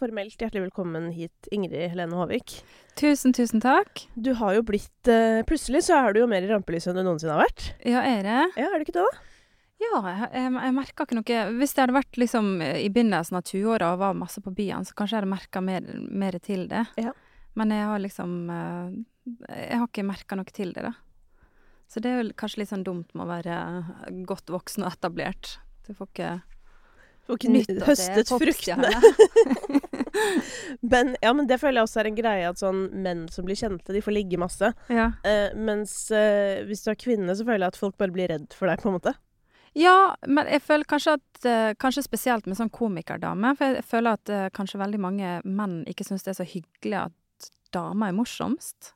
formelt hjertelig velkommen hit, Ingrid Helene Håvik. Tusen, tusen takk. Du har jo blitt uh, Plutselig så er du jo mer i rampelyset enn du noensinne har vært. Ja, er det? Ja, er du ikke det, da? Ja, jeg, jeg, jeg merka ikke noe Hvis det hadde vært liksom i begynnelsen av 20-åra og var masse på byen, så kanskje jeg hadde merka mer, mer til det. Ja. Men jeg har liksom eh, Jeg har ikke merka noe til det, da. Så det er jo kanskje litt sånn dumt med å være godt voksen og etablert. Du får ikke har ikke nytt av det høstet fruktene. Men, ja, men det føler jeg også er en greie at sånn menn som blir kjente, de får ligge masse. ja. Eh, mens eh, hvis du er kvinne, så føler jeg at folk bare blir redd for deg, på en måte. Ja, men jeg føler kanskje at uh, Kanskje spesielt med sånn komikerdame. For jeg føler at uh, kanskje veldig mange menn ikke syns det er så hyggelig at damer er morsomst.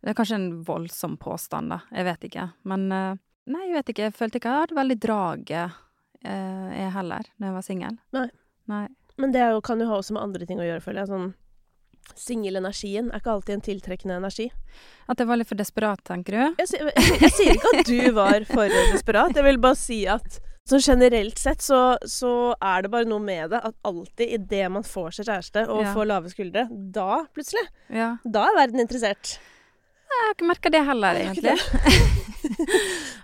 Det er kanskje en voldsom påstand, da. Jeg vet ikke. Men uh, Nei, jeg vet ikke. Jeg følte ikke jeg hadde veldig draget, jeg heller, når jeg var singel. Nei. Nei. Men det jo, kan jo ha også med andre ting å gjøre, føler jeg. Sånn Singelenergien er ikke alltid en tiltrekkende energi. At jeg var litt for desperat, tenker du? Jeg, sier- jeg, jeg sier ikke at du var for desperat. Jeg vil bare si at så generelt sett så, så er det bare noe med det at alltid idet man får seg kjæreste og Ja. får lave skuldre, da plutselig, Ja. da er verden interessert. Jeg har ikke merka det heller, egentlig.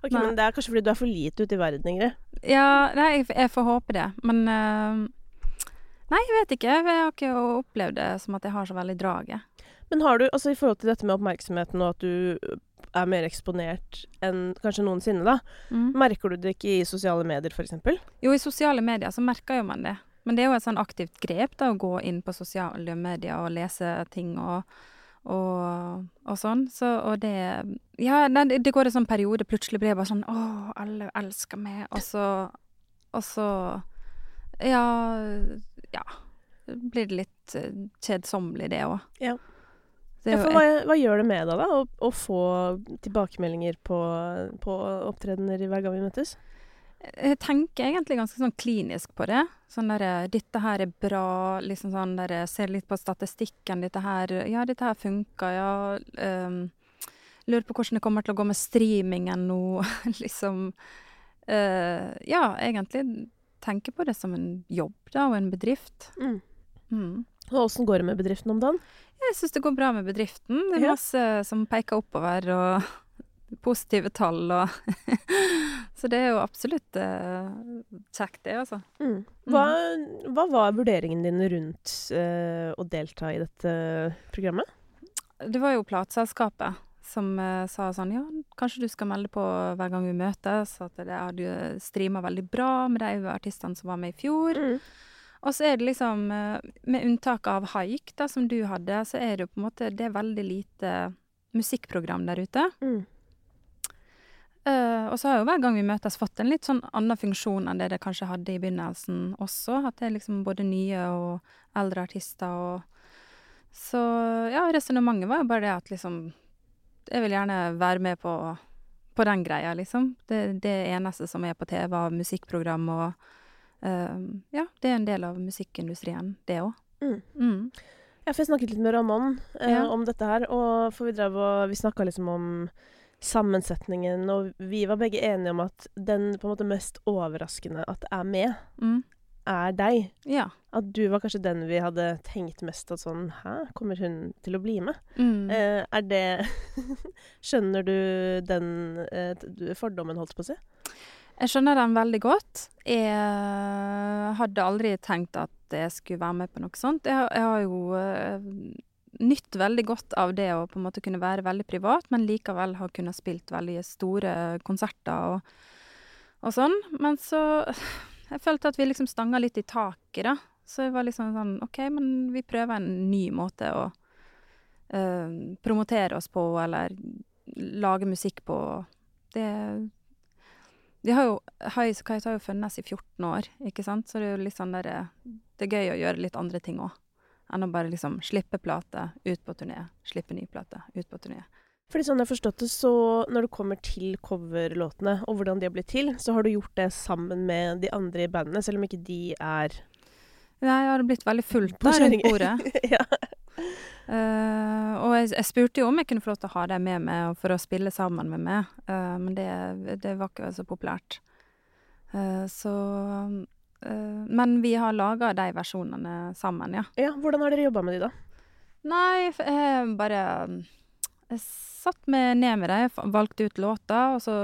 Ok. Men det er kanskje fordi du er for lite ute i verden, Ingrid. Ja, nei, jeg, jeg får håpe det. Men eh, Nei, jeg vet ikke. Jeg har ikke opplevd det som at jeg har så veldig draget. Men har du, altså i forhold til dette med oppmerksomheten og at du er mer eksponert enn kanskje noensinne, da, Mm. merker du det ikke i sosiale medier, f.eks.? Jo, i sosiale medier så merker jo man det. Men det er jo et sånn aktivt grep da, å gå inn på sosiale medier og lese ting og, og, og sånn. Så, og det Ja, det, det går en sånn periode. Plutselig blir jeg bare sånn Å, alle elsker meg. Og så Og så Ja. Ja. Blir det litt eh, kjedsommelig, det òg. Ja. Det Ja, hva, hva gjør det med deg, da, å, å få tilbakemeldinger på, på opptredener hver gang vi møtes? Jeg tenker egentlig ganske sånn klinisk på det. Sånn derre 'Dette her er bra', liksom sånn derre Ser litt på statistikken. 'Dette her Ja, dette her funka', ja. Um, lurer på hvordan det kommer til å gå med streamingen nå. liksom Uh, Ja, egentlig tenker på det som en jobb, da, og en bedrift. Mm. Mm. Og åssen går det med bedriften om dagen? Jeg syns det går bra med bedriften. Det er Ja. masse som peker oppover, og positive tall og Så det er jo absolutt eh, kjekt, det, altså. Mm. Hva, hva var vurderingen din rundt eh, å delta i dette programmet? Det var jo plateselskapet som eh, sa sånn Ja, kanskje du skal melde på hver gang vi møtes. At det hadde jo streama veldig bra med de artistene som var med i fjor. Mm. Og så er det liksom eh, Med unntak av Haik, da, som du hadde, så er det jo på en måte Det er veldig lite musikkprogram der ute. Mm. Uh, og så har jo hver gang vi møtes fått en litt sånn annen funksjon enn det det kanskje hadde i begynnelsen også. At det er liksom både nye og eldre artister og Så ja, resonnementet var jo bare det at liksom Jeg vil gjerne være med på, på den greia, liksom. Det, det eneste som er på TV av musikkprogram og uh, Ja, det er en del av musikkindustrien, det òg. Mm. Mm. Ja, for jeg snakket litt med Ramón uh, Ja. om dette her, og for vi drev og Vi snakka liksom om sammensetningen, og vi var begge enige om at den på en måte mest overraskende at er med, Mm. Er deg. Ja. At du var kanskje den vi hadde tenkt mest at sånn Hæ, kommer hun til å bli med? Mm. Eh, er det Skjønner du den eh, fordommen, holdt på å si? Jeg skjønner den veldig godt. Jeg hadde aldri tenkt at jeg skulle være med på noe sånt. Jeg, har- jeg har jo eh, nytt veldig godt av det å på en måte kunne være veldig privat, men likevel ha kunnet spilt veldig store konserter og, og sånn. Men så Jeg følte at vi liksom stanga litt i taket, da. Så jeg var liksom sånn OK, men vi prøver en ny måte å uh, promotere oss på, eller lage musikk på. Det Vi har jo Highas Kite har jo funnes i 14 år, ikke sant? Så det er jo litt sånn der Det er gøy å gjøre litt andre ting òg. Enn å bare liksom slippe plate, ut på turné, slippe ny plate, ut på turné. Fordi sånn jeg har forstått det, så når det kommer til coverlåtene og hvordan de har blitt til, så har du gjort det sammen med de andre i bandet, selv om ikke de er Nei, jeg har blitt veldig fullt På da rundt bordet. ja. Uh, og jeg, jeg spurte jo om jeg kunne få lov til å ha dem med meg og for å spille sammen med meg, uh, men det, det var ikke så populært. Uh, så men vi har laga de versjonene sammen, ja. Ja, Hvordan har dere jobba med de, da? Nei, jeg bare Jeg satt meg ned med dem, valgte ut låter, og så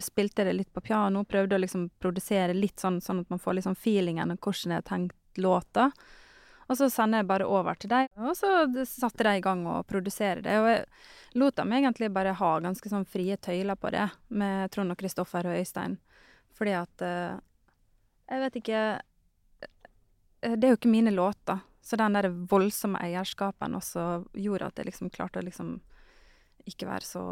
spilte jeg det litt på piano. Prøvde å liksom produsere litt sånn, sånn at man får liksom feelingen av hvordan jeg har tenkt låta. Og så sender jeg bare over til dem, og så satte de i gang å produsere det. Og jeg lot dem egentlig bare ha ganske sånn frie tøyler på det, med Trond og Kristoffer og Øystein. Fordi at eh, Jeg vet ikke eh, Det er jo ikke mine låter. Så den der voldsomme eierskapen også gjorde at jeg liksom klarte å liksom ikke være så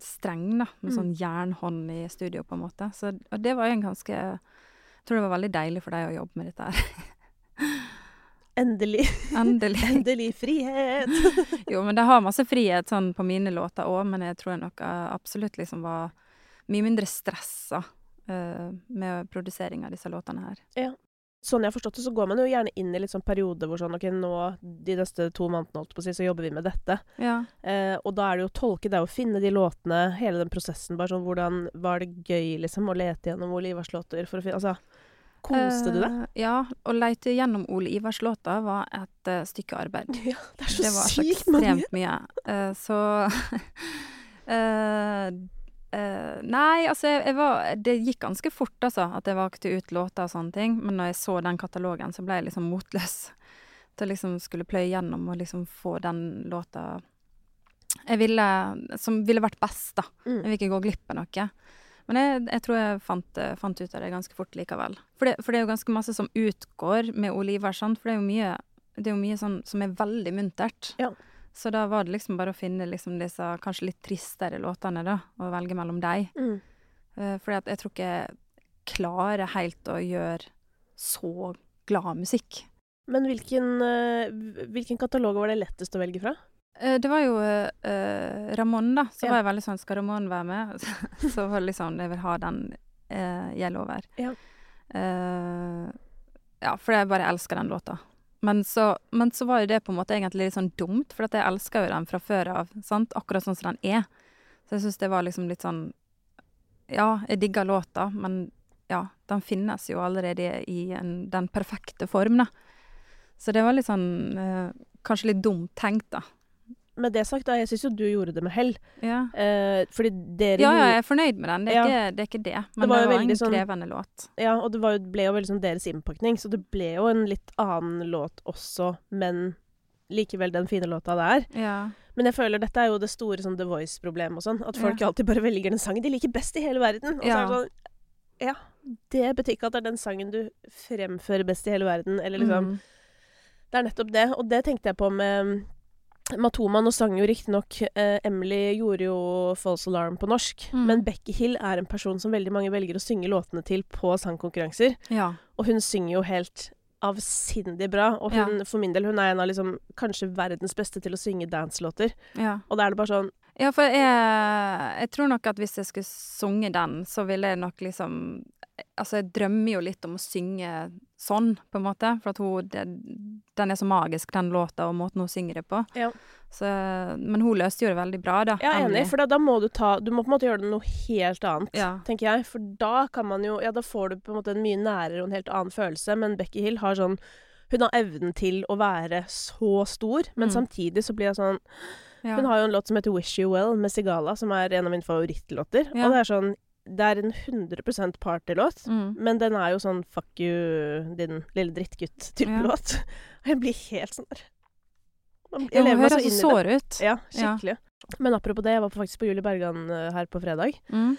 streng, da. Med Mm. sånn jernhånd i studio, på en måte. Så, og det var jo en ganske Jeg tror det var veldig deilig for deg å jobbe med dette her. Endelig, Endelig. endelig frihet! Jo, men det har masse frihet sånn på mine låter òg, men jeg tror jeg nok eh, absolutt liksom var mye mindre stressa uh, med produsering av disse låtene her. Sånn jeg har forstått det, så går man jo gjerne inn i litt sånn periode hvor sånn OK, nå de neste to månedene, holdt på å si, så jobber vi med dette. Ja. Eh, og da er det jo å tolke, det er å finne de låtene, hele den prosessen. Bare sånn hvordan Var det gøy, liksom, å lete gjennom Ole Ivars låter for å finne Altså, koste du deg? Eh, ja. Å leite gjennom Ole Ivars låter var et uh, stykke arbeid. Ja, det er så sykt, Det var så ekstremt mye. Uh, så eh, eh, Nei, altså, jeg, jeg var Det gikk ganske fort, altså, at jeg valgte ut låter og sånne ting. Men når jeg så den katalogen, så ble jeg liksom motløs til å liksom skulle pløye gjennom og liksom få den låta jeg ville, som ville vært best, da. Mm. Jeg vil ikke gå glipp av noe. Men jeg, jeg tror jeg fant, eh, fant ut av det ganske fort likevel. For det, for det er jo ganske masse som utgår med Oliver, sant? For det er jo mye, det er jo mye sånn som er veldig muntert. Ja. Så da var det liksom bare å finne liksom disse kanskje litt tristere låtene, da, og velge mellom dem. Mm. Uh, fordi at jeg tror ikke jeg klarer helt å gjøre så glad musikk. Men hvilken, eh, hvilken katalog var det lettest å velge fra? Eh, Det var jo Ramón, da. Så Ja. var jeg veldig sånn Skal Ramón være med? så var det liksom Jeg vil ha den uh, lover. over. Ja. Ja, for jeg bare elsker den låta. Men så, men så var jo det på en måte egentlig litt sånn dumt, for jeg elsker jo den fra før av. sant? Akkurat sånn som den er. Så jeg syns det var liksom litt sånn Ja, jeg digger låta, men ja, den finnes jo allerede i en, den perfekte form, da. Så det var litt sånn eh, Kanskje litt dumt tenkt, da. Med det sagt, da, jeg syns jo du gjorde det med hell. Ja. Eh, fordi dere Ja, ja, jeg er fornøyd med den. Det er, Ja. ikke, det er ikke det. Men det var var, en sånn- krevende låt. Ja, og det var jo, ble jo veldig sånn deres innpakning, så det ble jo en litt annen låt også, men likevel den fine låta det er. Ja. Men jeg føler dette er jo det store sånn The Voice-problemet og sånn, at folk alltid bare velger den sangen de liker best i hele verden. Og så er det sånn Ja, det betyr ikke at det er den sangen du fremfører best i hele verden, eller liksom Mm. Det er nettopp det, og det tenkte jeg på med Matoma. Nå sang jo riktignok eh, Emily gjorde jo False Alarm på norsk, Mm. men Becky Hill er en person som veldig mange velger å synge låtene til på sangkonkurranser. Ja. Og hun synger jo helt avsindig bra. Og hun, for min del, hun er en av liksom kanskje verdens beste til å synge danselåter. ja. Og da er det bare sånn Ja, for jeg, jeg tror nok at hvis jeg skulle sunge den, så ville jeg nok liksom Altså, jeg drømmer jo litt om å synge sånn, på en måte. For at hun det, Den er så magisk, den låta, og måten hun synger det på. Ja. Så, men hun løste jo det veldig bra, da. Er enig, for da, da må du ta Du må på en måte gjøre noe helt annet. Ja. tenker jeg. For da kan man jo Ja, da får du på en måte en mye nærere og en helt annen følelse. Men Becky Hill har sånn Hun har evnen til å være så stor, men Mm. samtidig så blir jeg sånn Ja. Hun har jo en låt som heter 'Wish You Well' med Sigala, som er en av mine favorittlåter. Ja. Og det er sånn Det er en 100 partylåt, Mm. men den er jo sånn 'fuck you, din lille drittgutt'-type Ja. låt. Og jeg blir helt sånn der Jeg hun lever meg så høres så inn i det. ut. Ja, Ja. Men apropos det, jeg var faktisk på Julie Bergan eh, her på fredag. Mm.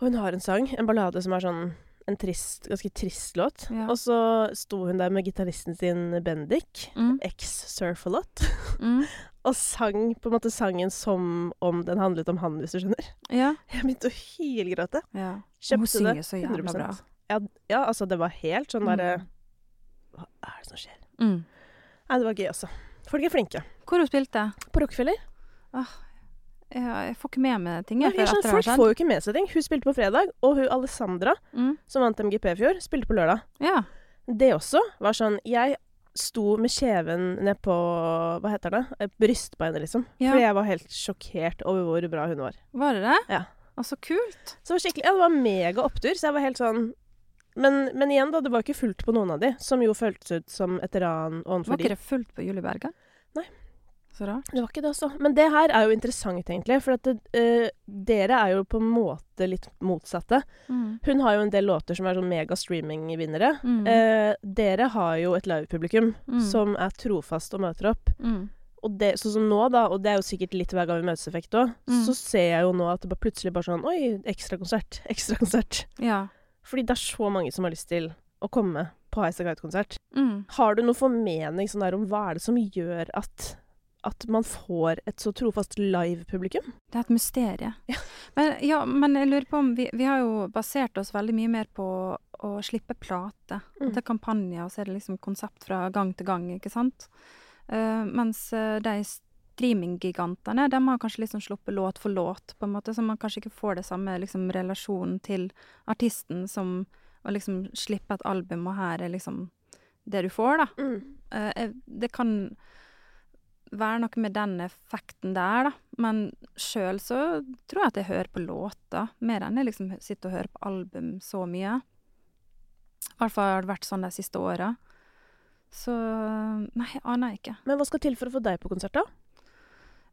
Og hun har en sang, en ballade som er sånn en trist, ganske trist låt. Ja. Og så sto hun der med gitaristen sin Bendik, Mm. eks-surfolot, Mm. og sang på en måte sangen som om den handlet om han, hvis du skjønner. Ja. Jeg begynte å hylgråte. ja. Kjøpte hun synger så jævla bra. Ja, ja, altså det var helt sånn derre Mm. Hva er det som skjer? Mm. Nei, det var gøy også. Folk er flinke. Hvor hun spilte? På Rockefeller. Ja, jeg får ikke med meg ting. Jeg, Nei, jeg skjønner, folk får jo ikke med seg ting. Hun spilte på fredag, og hun Alessandra, Mm. som vant MGP i fjor, spilte på lørdag. Ja. Det også var sånn Jeg sto med kjeven ned på Hva heter det? Eh, Brystbeinet, liksom. Ja. Fordi jeg var helt sjokkert over hvor bra hun var. Var det det? Ja. Å, så kult. Så det var skikkelig Ja, det var mega opptur, så jeg var helt sånn Men, men igjen, da, det var ikke fullt på noen av de, som jo føltes ut som et ran Var ikke det fullt på Julie Berger? Nei. Så rart. Det var ikke det, altså. Men det her er jo interessant, egentlig. For at det, uh, dere er jo på en måte litt motsatte. Mm. Hun har jo en del låter som er sånn mega-streaming-vinnere. Mm. Uh, dere har jo et livepublikum Mm. som er trofast og møter opp. Mm. Og det, sånn som nå, da, og det er jo sikkert litt hver gang vi møtes effekt òg, Mm. så ser jeg jo nå at det bare plutselig bare sånn Oi, ekstrakonsert. Ekstrakonsert. Ja. Fordi det er så mange som har lyst til å komme på Highasakite Guide-konsert. Mm. Har du noen formening sånn der om hva er det som gjør at, at man får et så trofast live-publikum? Det er et mysterium. Ja. Men, ja, men jeg lurer på om vi, vi har jo basert oss veldig mye mer på å slippe plate. Mm. Til er kampanjer, og så er det liksom konsept fra gang til gang, ikke sant? Uh, mens eh, de streaminggigantene, de har kanskje liksom sluppet låt for låt, på en måte, så man kanskje ikke får det samme liksom relasjonen til artisten som å liksom slippe et album, og her er liksom det du får, da. Mm. Uh, det kan være noe med den effekten der, da. Men sjøl så tror jeg at jeg hører på låter, mer enn jeg liksom sitter og hører på album så mye. I hvert fall har det vært sånn de siste åra. Så nei, jeg aner ikke. Men hva skal til for å få deg på konsert, da?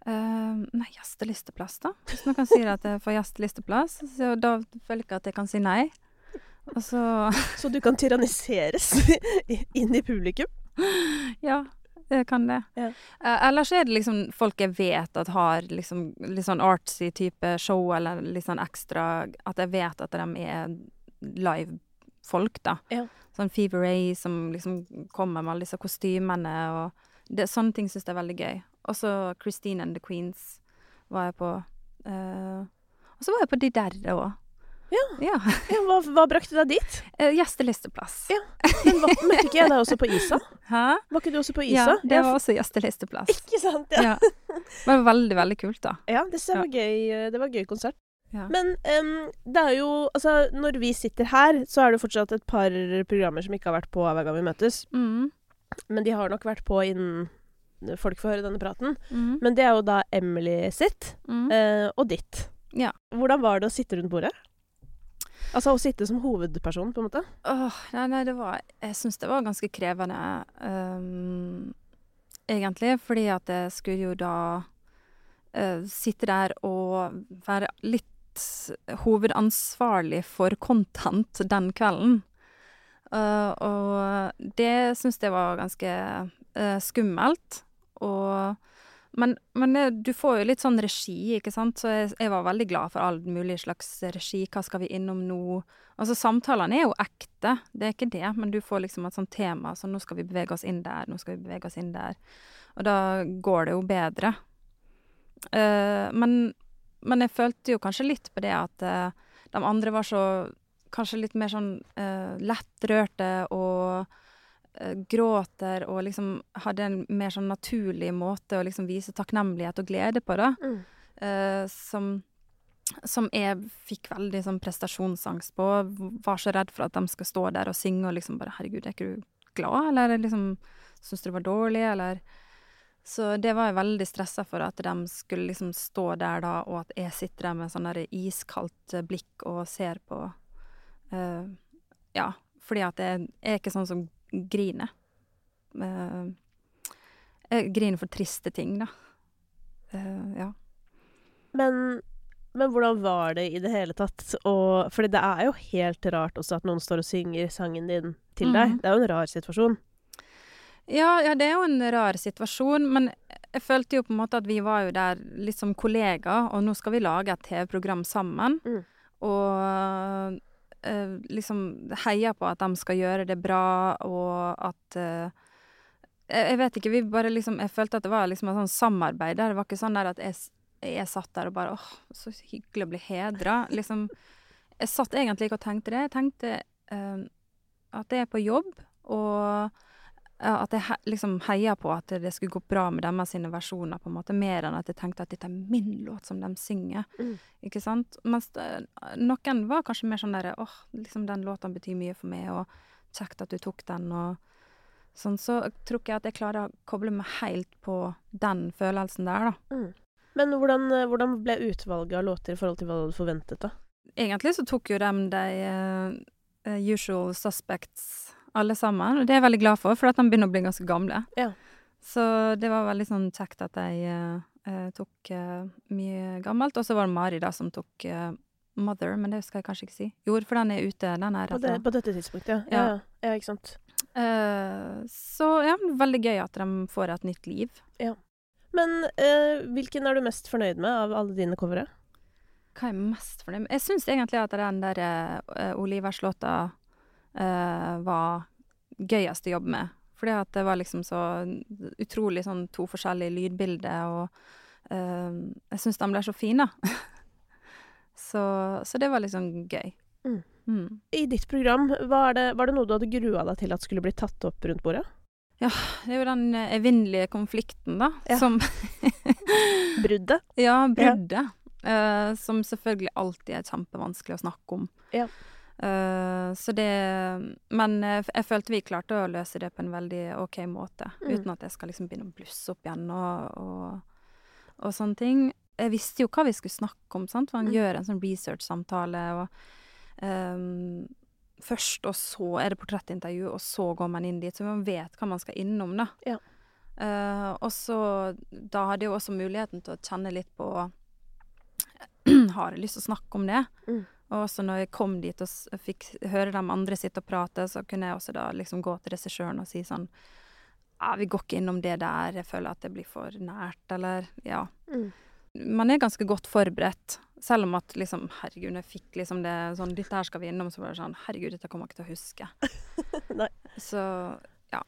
Uh, nei, gjestelisteplass, da. Hvis noen sier at jeg får gjestelisteplass, så da føler jeg ikke at jeg kan si nei. Så Så du kan tyranniseres inn i publikum? Ja, jeg kan det. Ja. Uh, ellers er det liksom folk jeg vet at har liksom litt sånn artsy type show, eller litt sånn ekstra At jeg vet at de er live-folk, da. Ja. Sånn Fever Ray som liksom kommer med alle disse kostymene og det, Sånne ting syns jeg er veldig gøy. Og så Christine and the Queens var jeg på. Uh, og så var jeg på De der òg. Ja. ja. Ja, hva, hva brakte deg dit? Eh, Gjestelisteplass. Ja. Men var, møtte ikke jeg deg også på Isa? Hæ? Var ikke du også på Ja, Isa? det var også gjestelisteplass. Ikke sant? Ja. Ja. Det var veldig, veldig kult, da. Ja, det var gøy. eh, Det var gøy konsert. Ja. Men um, det er jo Altså, når vi sitter her, så er det fortsatt et par programmer som ikke har vært på hver gang vi møtes. Mm. Men de har nok vært på innen folk får høre denne praten. Mm. Men det er jo da Emily sitt, Mm. eh, og ditt. Ja. Hvordan var det å sitte rundt bordet? Altså å sitte som hovedperson, på en måte? Åh, nei, nei, det var Jeg syns det var ganske krevende, um, egentlig. Fordi at jeg skulle jo da uh, sitte der og være litt hovedansvarlig for content den kvelden. Uh, og det syns jeg var ganske uh, skummelt. Og men, men du får jo litt sånn regi, ikke sant, så jeg, jeg var veldig glad for all mulig slags regi. Hva skal vi innom nå? Altså, samtalene er jo ekte, det er ikke det, men du får liksom et sånt tema, så nå skal vi bevege oss inn der, nå skal vi bevege oss inn der. Og da går det jo bedre. Uh, men, men jeg følte jo kanskje litt på det at uh, de andre var så Kanskje litt mer sånn uh, lettrørte og gråter og liksom hadde en mer sånn naturlig måte å liksom vise takknemlighet og glede på, da. Eh, som, som jeg fikk veldig sånn prestasjonsangst på. Var så redd for at de skal stå der og synge og liksom bare 'Herregud, er ikke du glad?' Eller liksom 'Syns du det var dårlig?' Eller Så det var jeg veldig stressa for, at de skulle liksom stå der da, og at jeg sitter der med sånn der iskaldt eh, blikk og ser på. uh, ja, fordi at jeg, jeg er ikke sånn som griner. Eh, jeg for triste ting, da. Eh, ja. Men, men hvordan var det i det hele tatt? Og, fordi det er jo helt rart også at noen står og synger sangen din til deg. Mm. Det er jo en rar situasjon. Ja, ja, det er jo en rar situasjon, men jeg følte jo på en måte at vi var jo der litt som kollegaer, og nå skal vi lage et TV-program sammen. Mm. Og eh, liksom heier på at de skal gjøre det bra, og at eh, jeg, jeg vet ikke, vi bare liksom Jeg følte at det var liksom et sånn samarbeid der. Det var ikke sånn der at jeg, jeg satt der og bare åh, så hyggelig å bli hedra. Liksom Jeg satt egentlig ikke og tenkte det. Jeg tenkte uh, at jeg er på jobb, og at jeg he liksom heia på at det skulle gå bra med deres sine versjoner, på en måte, mer enn at jeg tenkte at dette er min låt som de synger. Mm. Ikke sant? Mens noen var kanskje mer sånn derre åh, liksom den låta betyr mye for meg, og kjekt at du tok den, og sånn. Så tror ikke jeg at jeg klarer å koble meg helt på den følelsen der, da. Men hvordan, eh, hvordan ble utvalget av låter i forhold til hva du hadde forventet, da? Egentlig så tok jo dem de eh, eh, usual suspects, alle sammen. Og det er jeg veldig glad for, for at de begynner å bli ganske gamle. Ja. Så det var veldig sånn kjekt at de eh, eh, tok eh, mye gammelt. Og så var det Mari da som tok eh, Mother, men det skal jeg kanskje ikke si. Jo, for den er ute. Den er På, det, på dette tidspunktet, ja. Ja, Ja. ja. ja ikke sant. Eh, så ja, veldig gøy at de får et nytt liv. Ja. Men eh, hvilken er du mest fornøyd med av alle dine covere? Hva er jeg mest fornøyd med? Jeg syns egentlig at den der uh, Olivers-låta eh, var gøyest å jobbe med. Fordi at det var liksom så utrolig sånn to forskjellige lydbilder, og eh, jeg syns de ble så fine. så, så det var liksom gøy. Mm. Mm. I ditt program, var det, var det noe du hadde grua deg til at skulle bli tatt opp rundt bordet? Ja, Det er jo den eh, evinnelige konflikten, da, Ja. som Bruddet? Ja, bruddet. eh, som selvfølgelig alltid er kjempevanskelig å snakke om. Ja. Eh, så det Men jeg følte vi klarte å løse det på en veldig OK måte. Mm. Uten at jeg skal liksom begynne å blusse opp igjen og, og, og sånne ting. Jeg visste jo hva vi skulle snakke om, sant. Man Mm. gjør en sånn research-samtale, og um, Først, og så er det portrettintervju, og så går man inn dit. Så man vet hva man skal innom, da. Ja. Uh, og så Da hadde jeg jo også muligheten til å kjenne litt på Har jeg lyst til å snakke om det? Mm. Og også når jeg kom dit og fikk høre de andre sitte og prate, så kunne jeg også da liksom gå til regissøren og si sånn Ja, vi går ikke innom det der, jeg føler at det blir for nært, eller Ja. Mm. Man er ganske godt forberedt. Selv om at liksom Herregud, når jeg fikk liksom det sånn Dette her skal vi innom, så var det sånn Herregud, dette kommer jeg ikke til å huske. Nei. Så ja.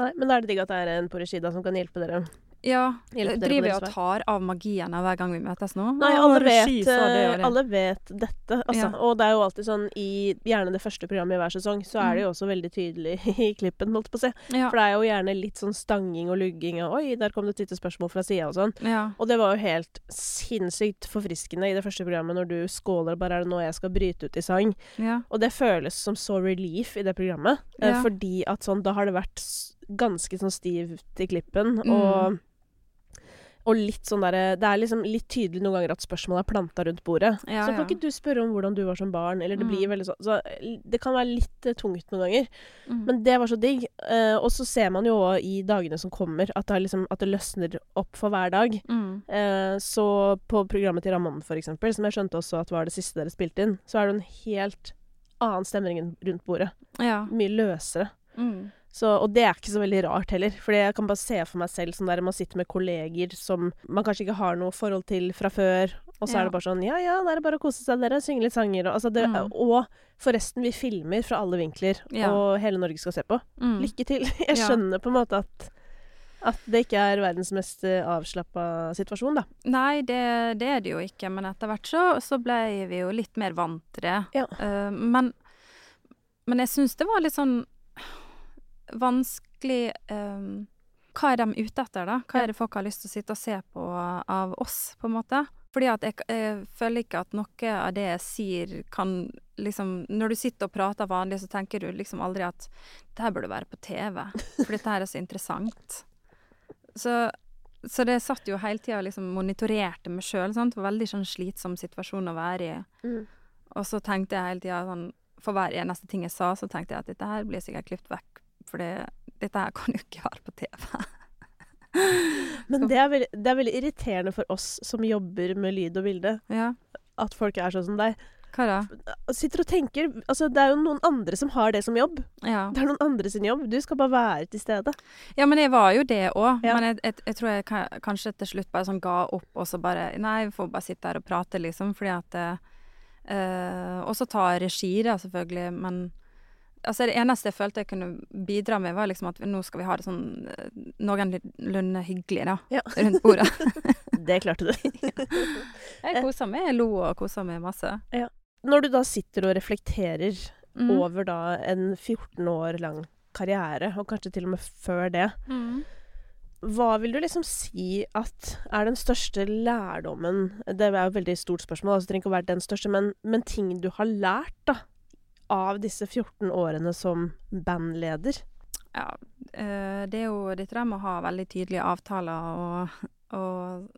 Nei, men da er det digg at det er en på regi da som kan hjelpe dere. Ja. Driver jeg og tar av magien hver gang vi møtes nå? Nei, alle vet, det det. alle vet dette, altså. Ja. Og det er jo alltid sånn i gjerne det første programmet i hver sesong, så er det jo også veldig tydelig i klippen, holdt på å si. Mm. Ja. For det er jo gjerne litt sånn stanging og lugging og Oi, der kom det et lite spørsmål fra sida og sånn. ja. Og det var jo helt sinnssykt forfriskende i det første programmet når du skåler bare er det nå jeg skal bryte ut i sang. ja. Og det føles som så relief i det programmet. eh. Fordi at sånn, da har det vært ganske sånn stivt i klippen. Mm. Og, litt sånn derre Det er liksom litt tydelig noen ganger at spørsmålet er planta rundt bordet. Ja, så kan ja. ikke du spørre om hvordan du var som barn? Eller det blir Mm. veldig sånn Så det kan være litt eh, tungt noen ganger. Mm. Men det var så digg. Uh, og så ser man jo òg i dagene som kommer, at det, liksom, at det løsner opp for hver dag. mm. Uh, så på programmet til Ramón, for eksempel, som jeg skjønte også at var det siste dere spilte inn, så er det en helt annen stemning rundt bordet. Ja. Mye løsere. Mm. Så, og det er ikke så veldig rart heller, for jeg kan bare se for meg selv sånn der man sitter med kolleger som man kanskje ikke har noe forhold til fra før, og så Ja. er det bare sånn Ja, ja, da er det bare å kose seg, dere. Synge litt sanger og altså det, Mm. Og forresten, vi filmer fra alle vinkler, Ja. og hele Norge skal se på. Mm. Lykke til. Jeg Ja. skjønner på en måte at at det ikke er verdens mest eh, avslappa situasjon, da. Nei, det, det er det jo ikke, men etter hvert så, så ble vi jo litt mer vant til det. Ja. Uh, men, men jeg syns det var litt sånn vanskelig um, Hva er de ute etter, da? Hva er det folk har lyst til å sitte og se på av oss, på en måte? Fordi at jeg, jeg føler ikke at noe av det jeg sier kan liksom Når du sitter og prater vanlig, så tenker du liksom aldri at det her burde være på TV, for dette her er så interessant. Så så det satt jo hele tida og liksom monitorerte meg sjøl. Det var veldig sånn slitsom situasjon å være i. Mm. Og så tenkte jeg hele tida sånn For hver eneste ting jeg sa, så tenkte jeg at dette her blir sikkert klippet vekk. For dette her kan jo ikke være på TV. Men det er, veldig, det er veldig irriterende for oss som jobber med lyd og bilde, Ja. at folk er sånn som deg. Hva da? Sitter og tenker Altså, det er jo noen andre som har det som jobb. Ja. Det er noen andre sin jobb. Du skal bare være til stede. ja, men jeg var jo det òg. Ja. Men jeg, jeg, jeg tror jeg kanskje til slutt bare sånn ga opp, og så bare Nei, vi får bare sitte her og prate, liksom. Fordi at eh, eh, Og så ta regi, da, selvfølgelig. Men altså det eneste jeg følte jeg kunne bidra med, var liksom at nå skal vi ha det sånn eh, noenlunde hyggelig, da. Ja. Rundt bordet. Det klarte du. Jeg kosa meg. Jeg lo og kosa meg masse. Når du da sitter og reflekterer Mm. over da en 14 år lang karriere, og kanskje til og med før det, Mm. hva vil du liksom si at er den største lærdommen Det er jo et veldig stort spørsmål, altså det trenger ikke å være den største, men, men ting du har lært da, av disse 14 årene som bandleder? Ja, eh, det er jo dette der med å ha veldig tydelige avtaler og, og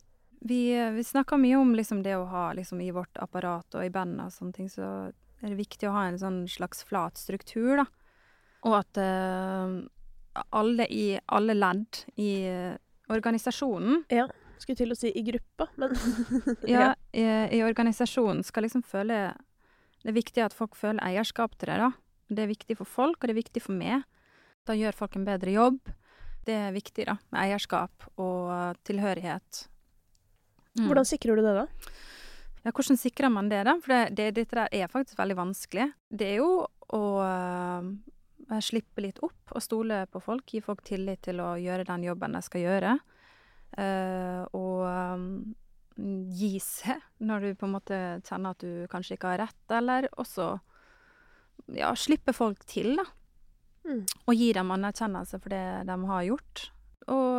vi, vi snakker mye om liksom det å ha liksom i vårt apparat og i bandet og sånne ting, så er det viktig å ha en sånn slags flat struktur, da. Og at uh, alle i alle ledd i organisasjonen organisasjonen Skulle til å si i gruppa, men Ja, i, i organisasjonen skal liksom føle Det er viktig at folk føler eierskap til det, da. Det er viktig for folk, og det er viktig for meg. Da gjør folk en bedre jobb. Det er viktig, da, med eierskap og tilhørighet. Mm. Hvordan sikrer du det, da? Ja, hvordan sikrer man det, da? For det, det, dette der er faktisk veldig vanskelig. Det er jo å uh, slippe litt opp og stole på folk. Gi folk tillit til å gjøre den jobben de skal gjøre. Uh, og øh, gi seg når du på en måte kjenner at du kanskje ikke har rett, eller også ja, slippe folk til, da. Mm. Og gi dem anerkjennelse for det de har gjort. Og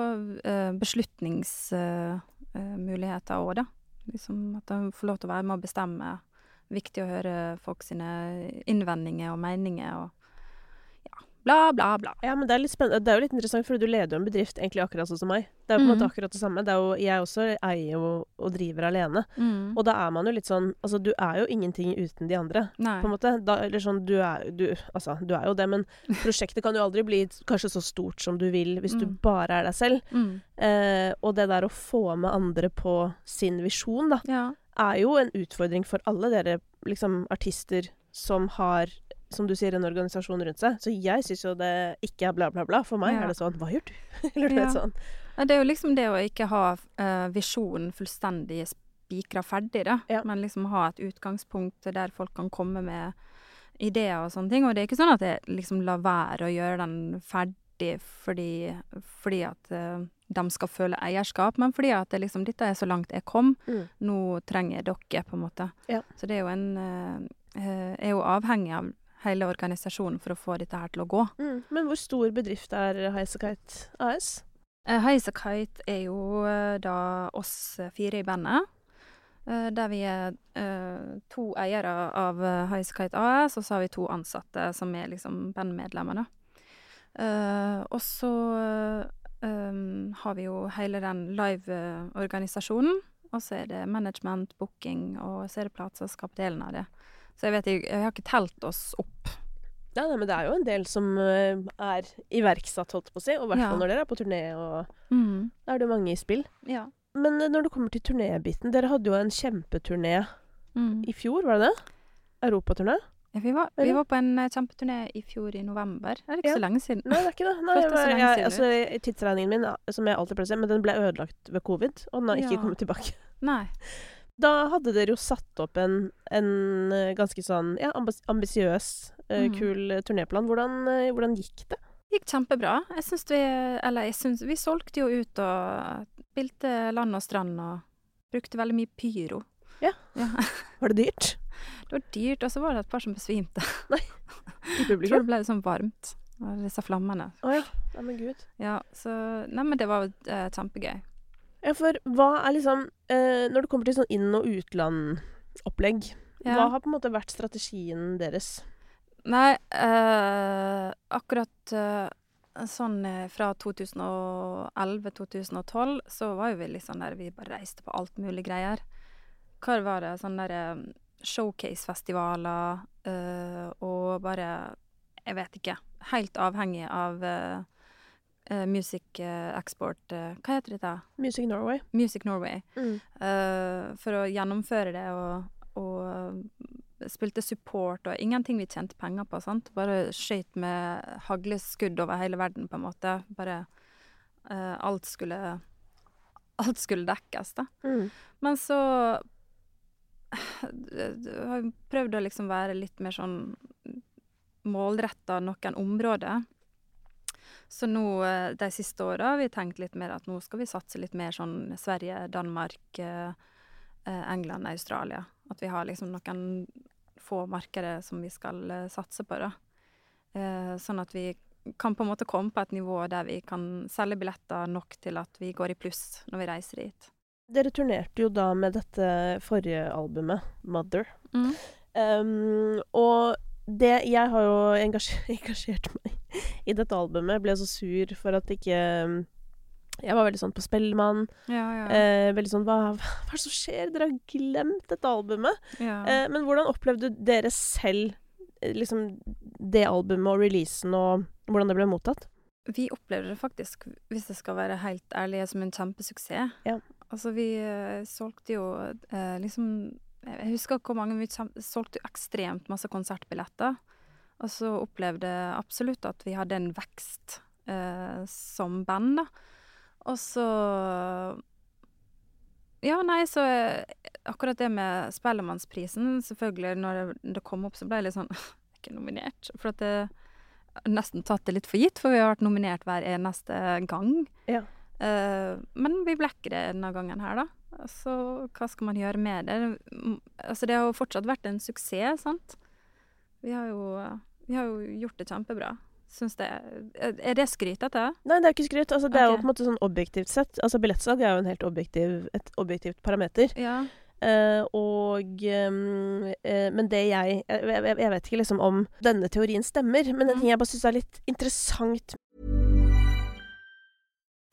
eh, beslutningsmuligheter òg, da. Liksom at de får lov til å være med å bestemme. Viktig å høre folk sine innvendinger og meninger og bla, bla, bla. Ja, men det er litt spennende. Det er jo litt interessant, for du leder jo en bedrift egentlig akkurat sånn som meg. Det er jo på en måte Mhm. akkurat det samme. Det jo, jeg også eier jo og driver alene. Mm. Og da er man jo litt sånn Altså, du er jo ingenting uten de andre, Nei. på en måte. Da, eller sånn, du er du, Altså, du er jo det, men prosjektet kan jo aldri bli kanskje så stort som du vil hvis du Mm. bare er deg selv. Mm. Eh, og det der å få med andre på sin visjon, da, Ja. er jo en utfordring for alle dere liksom artister som har som du sier, en organisasjon rundt seg. Så jeg syns jo det ikke er bla, bla, bla. For meg Ja. er det sånn Hva gjør du? Eller Ja. sånn. Ja, Det er jo liksom det å ikke ha uh, visjonen fullstendig spikra ferdig, da. Ja. Men liksom ha et utgangspunkt der folk kan komme med ideer og sånne ting. Og det er ikke sånn at jeg liksom lar være å gjøre den ferdig fordi, fordi at uh, de skal føle eierskap, men fordi at det liksom, dette er så langt jeg kom. Mm. Nå trenger jeg dere, på en måte. Ja. Så det er jo en eh, eh, er jo avhengig av hele organisasjonen for å få dette her til å gå. Mm. Men hvor stor bedrift er Highasakite AS? Uh, Highasakite er jo eh, da oss fire i bandet. Eh, der vi er eh, to eiere av Highasakite AS, og så har vi to ansatte som er liksom bandmedlemmer, da. Eh, og så eh, um, har vi jo hele den live-organisasjonen. Og så er det management, booking, og så er det plateselskap-delen av det. Så jeg vet ikke, jeg har ikke telt oss opp. Ja, nei, men det er jo en del som eh, er iverksatt, holdt på å si. Og i hvert Ja. når dere er på turné, og Mm. da er det jo mange i spill. Ja. Men eh, når det kommer til turnébiten Dere hadde jo en kjempeturné Mm. i fjor, var det det? Europaturné? Ja, vi, var, vi var på en eh, kjempeturné i fjor i november. Det er ikke Ja. så lenge siden. Nei, det er ikke det. Nei, jeg, var- jeg, altså, tidsregningen min, som jeg alltid pleier å si, men den ble ødelagt ved covid, og den har ikke kommet tilbake. Nei. Da hadde dere jo satt opp en, en eh, ganske sånn ja, ambisiøs, Mhm. kul eh, turnéplan. Hvordan, hvordan gikk det? Det gikk kjempebra. Jeg syns vi Eller jeg syns Vi solgte jo ut og spilte land og strand og brukte veldig mye pyro. Ja. ja. Var det dyrt Det var dyrt, og så var det et par som besvimte. i Jeg tror det ble litt sånn varmt av disse flammene. Å ja. Nei, men gud. Ja, så Nei, men det var eh, kjempegøy. Ja, for hva er liksom eh, Når det kommer til sånn inn- og utland-opplegg, Ja. hva har på en måte vært strategien deres? Nei, eh, akkurat eh, sånn eh, fra 2011-2012 så var jo vi litt sånn der Vi bare reiste på alt mulig greier. Hva var det? Sånn der eh, showcase-festivaler eh, og bare Jeg vet ikke. Helt avhengig av eh, Music eh, Export eh, Hva heter det da? Music Norway. Music Norway. Mm. for å gjennomføre det og, og spilte support og ingenting vi tjente penger på. sant? Bare skøyt med hagleskudd over hele verden, på en måte. Bare Alt skulle Alt skulle dekkes, da. Mm. Men så har jeg prøvd å liksom være litt mer sånn målretta noen områder. Så nå eh, de siste åra har vi tenkt litt mer at nå skal vi satse litt mer sånn Sverige, Danmark, eh, eh, England, Australia. At vi har liksom noen få markeder som vi skal satse på, da. Eh, sånn at vi kan på en måte komme på et nivå der vi kan selge billetter nok til at vi går i pluss når vi reiser dit. Dere turnerte jo da med dette forrige albumet, 'Mother'. Mm. Um, og det Jeg har jo engasjert, engasjert meg i dette albumet. Ble så sur for at ikke um, Jeg var veldig sånn på Spellemann. Ja, ja. Eh, veldig sånn hva, hva er det som skjer? Dere har glemt dette albumet. ja. Eh, men hvordan opplevde dere selv eh, liksom det albumet og releasen, og hvordan det ble mottatt? Vi opplevde det faktisk, hvis jeg skal være helt ærlig, som en kjempesuksess. Ja. Altså, vi eh, solgte jo eh, liksom Jeg husker hvor mange vi solgte ekstremt masse konsertbilletter. Og så opplevde jeg absolutt at vi hadde en vekst eh, som band, da. Og så Ja, nei, så eh, akkurat det med Spellemannsprisen, selvfølgelig, når det, det kom opp, så ble jeg litt sånn ikke nominert. For at jeg nesten tatt det litt for gitt, for vi har vært nominert hver eneste gang. Ja. Eh, men vi ble ikke det denne gangen her, da. Så hva skal man gjøre med det? Altså, det har jo fortsatt vært en suksess, sant? Vi har jo, vi har jo gjort det kjempebra. Syns det Er det skrytete? Nei, det er ikke skryt. Altså, det er jo på en måte sånn objektivt sett. Altså, Billettsalg er jo en helt objektiv, et objektivt parameter. Ja. Uh, og um, uh, Men det jeg, jeg jeg jeg vet ikke liksom om denne teorien stemmer, men en Mm. ting jeg bare syns er litt interessant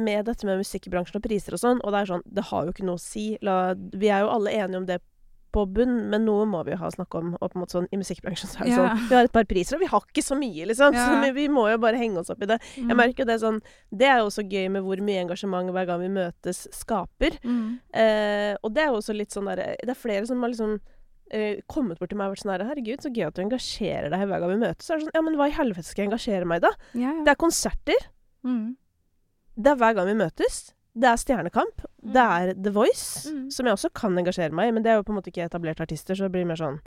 med dette med musikkbransjen og priser og sånn, og det er sånn Det har jo ikke noe å si. La, vi er jo alle enige om det på bunn, men noe må vi jo ha å snakke om. Og på en måte sånn, I musikkbransjen så er det Ja. sånn Vi har et par priser, og vi har ikke så mye, liksom. Så vi, vi må jo bare henge oss opp i det. Mm. Jeg merker jo det sånn Det er jo også gøy med hvor mye engasjement hver gang vi møtes, skaper. Mm. Eh, og det er jo også litt sånn derre Det er flere som har liksom eh, kommet bort til meg og vært sånn her Herregud, så gøy at du engasjerer deg hver gang vi møtes. Så er det sånn Ja, men hva i helvete skal jeg engasjere meg i, da? Ja. Det er konserter. Mm. Det er hver gang vi møtes. Det er Stjernekamp. Det er The Voice, Mm. som jeg også kan engasjere meg i, men det er jo på en måte ikke etablerte artister, så det blir mer sånn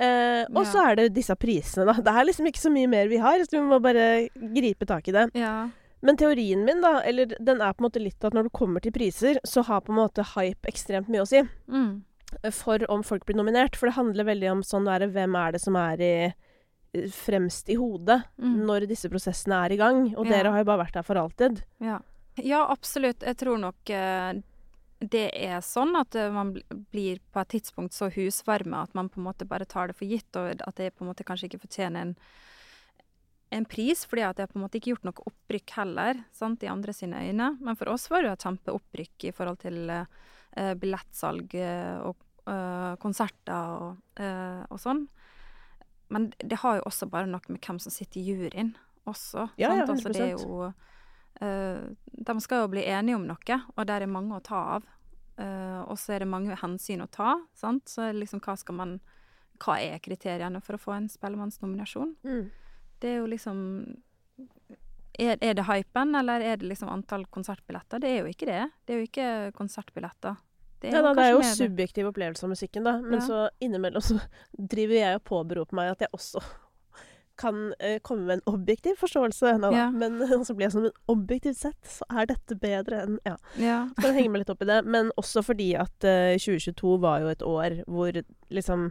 eh, Og så Ja. er det disse prisene, da. Det er liksom ikke så mye mer vi har, så vi må bare gripe tak i det. ja. Men teorien min, da, eller den er på en måte litt at når det kommer til priser, så har på en måte hype ekstremt mye å si Mm. for om folk blir nominert. For det handler veldig om sånn være hvem er det som er i fremst i hodet Mm. når disse prosessene er i gang. Og Ja. dere har jo bare vært der for alltid. Ja. ja, absolutt. Jeg tror nok eh, det er sånn at eh, man bl- blir på et tidspunkt så husvarme at man på en måte bare tar det for gitt, og at det på en måte kanskje ikke fortjener en, en pris, fordi at jeg på en måte ikke gjort noe opprykk heller, sant, i andre sine øyne. Men for oss var det jo et kjempeopprykk i forhold til eh, billettsalg eh, og eh, konserter og, eh, og sånn. Men det har jo også bare noe med hvem som sitter i juryen også. Ja, ja, sant? Altså, det er jo uh, De skal jo bli enige om noe, og der er mange å ta av. Uh, og så er det mange hensyn å ta, sant. Så liksom hva skal man Hva er kriteriene for å få en Spellemannsnominasjon? Det er jo liksom er, er det hypen, eller er det liksom antall konsertbilletter? Det er jo ikke det. Det er jo ikke konsertbilletter. Det Ja, da, det er jo subjektiv opplevelse av musikken, da. Men Ja. så innimellom så driver jeg og påberoper meg at jeg også kan eh, komme med en objektiv forståelse. Nei. Ja. Men så blir jeg sånn objektivt sett så er dette bedre enn Ja. Ja. Skal henge meg litt opp i det. Men også fordi at eh, 2022 var jo et år hvor liksom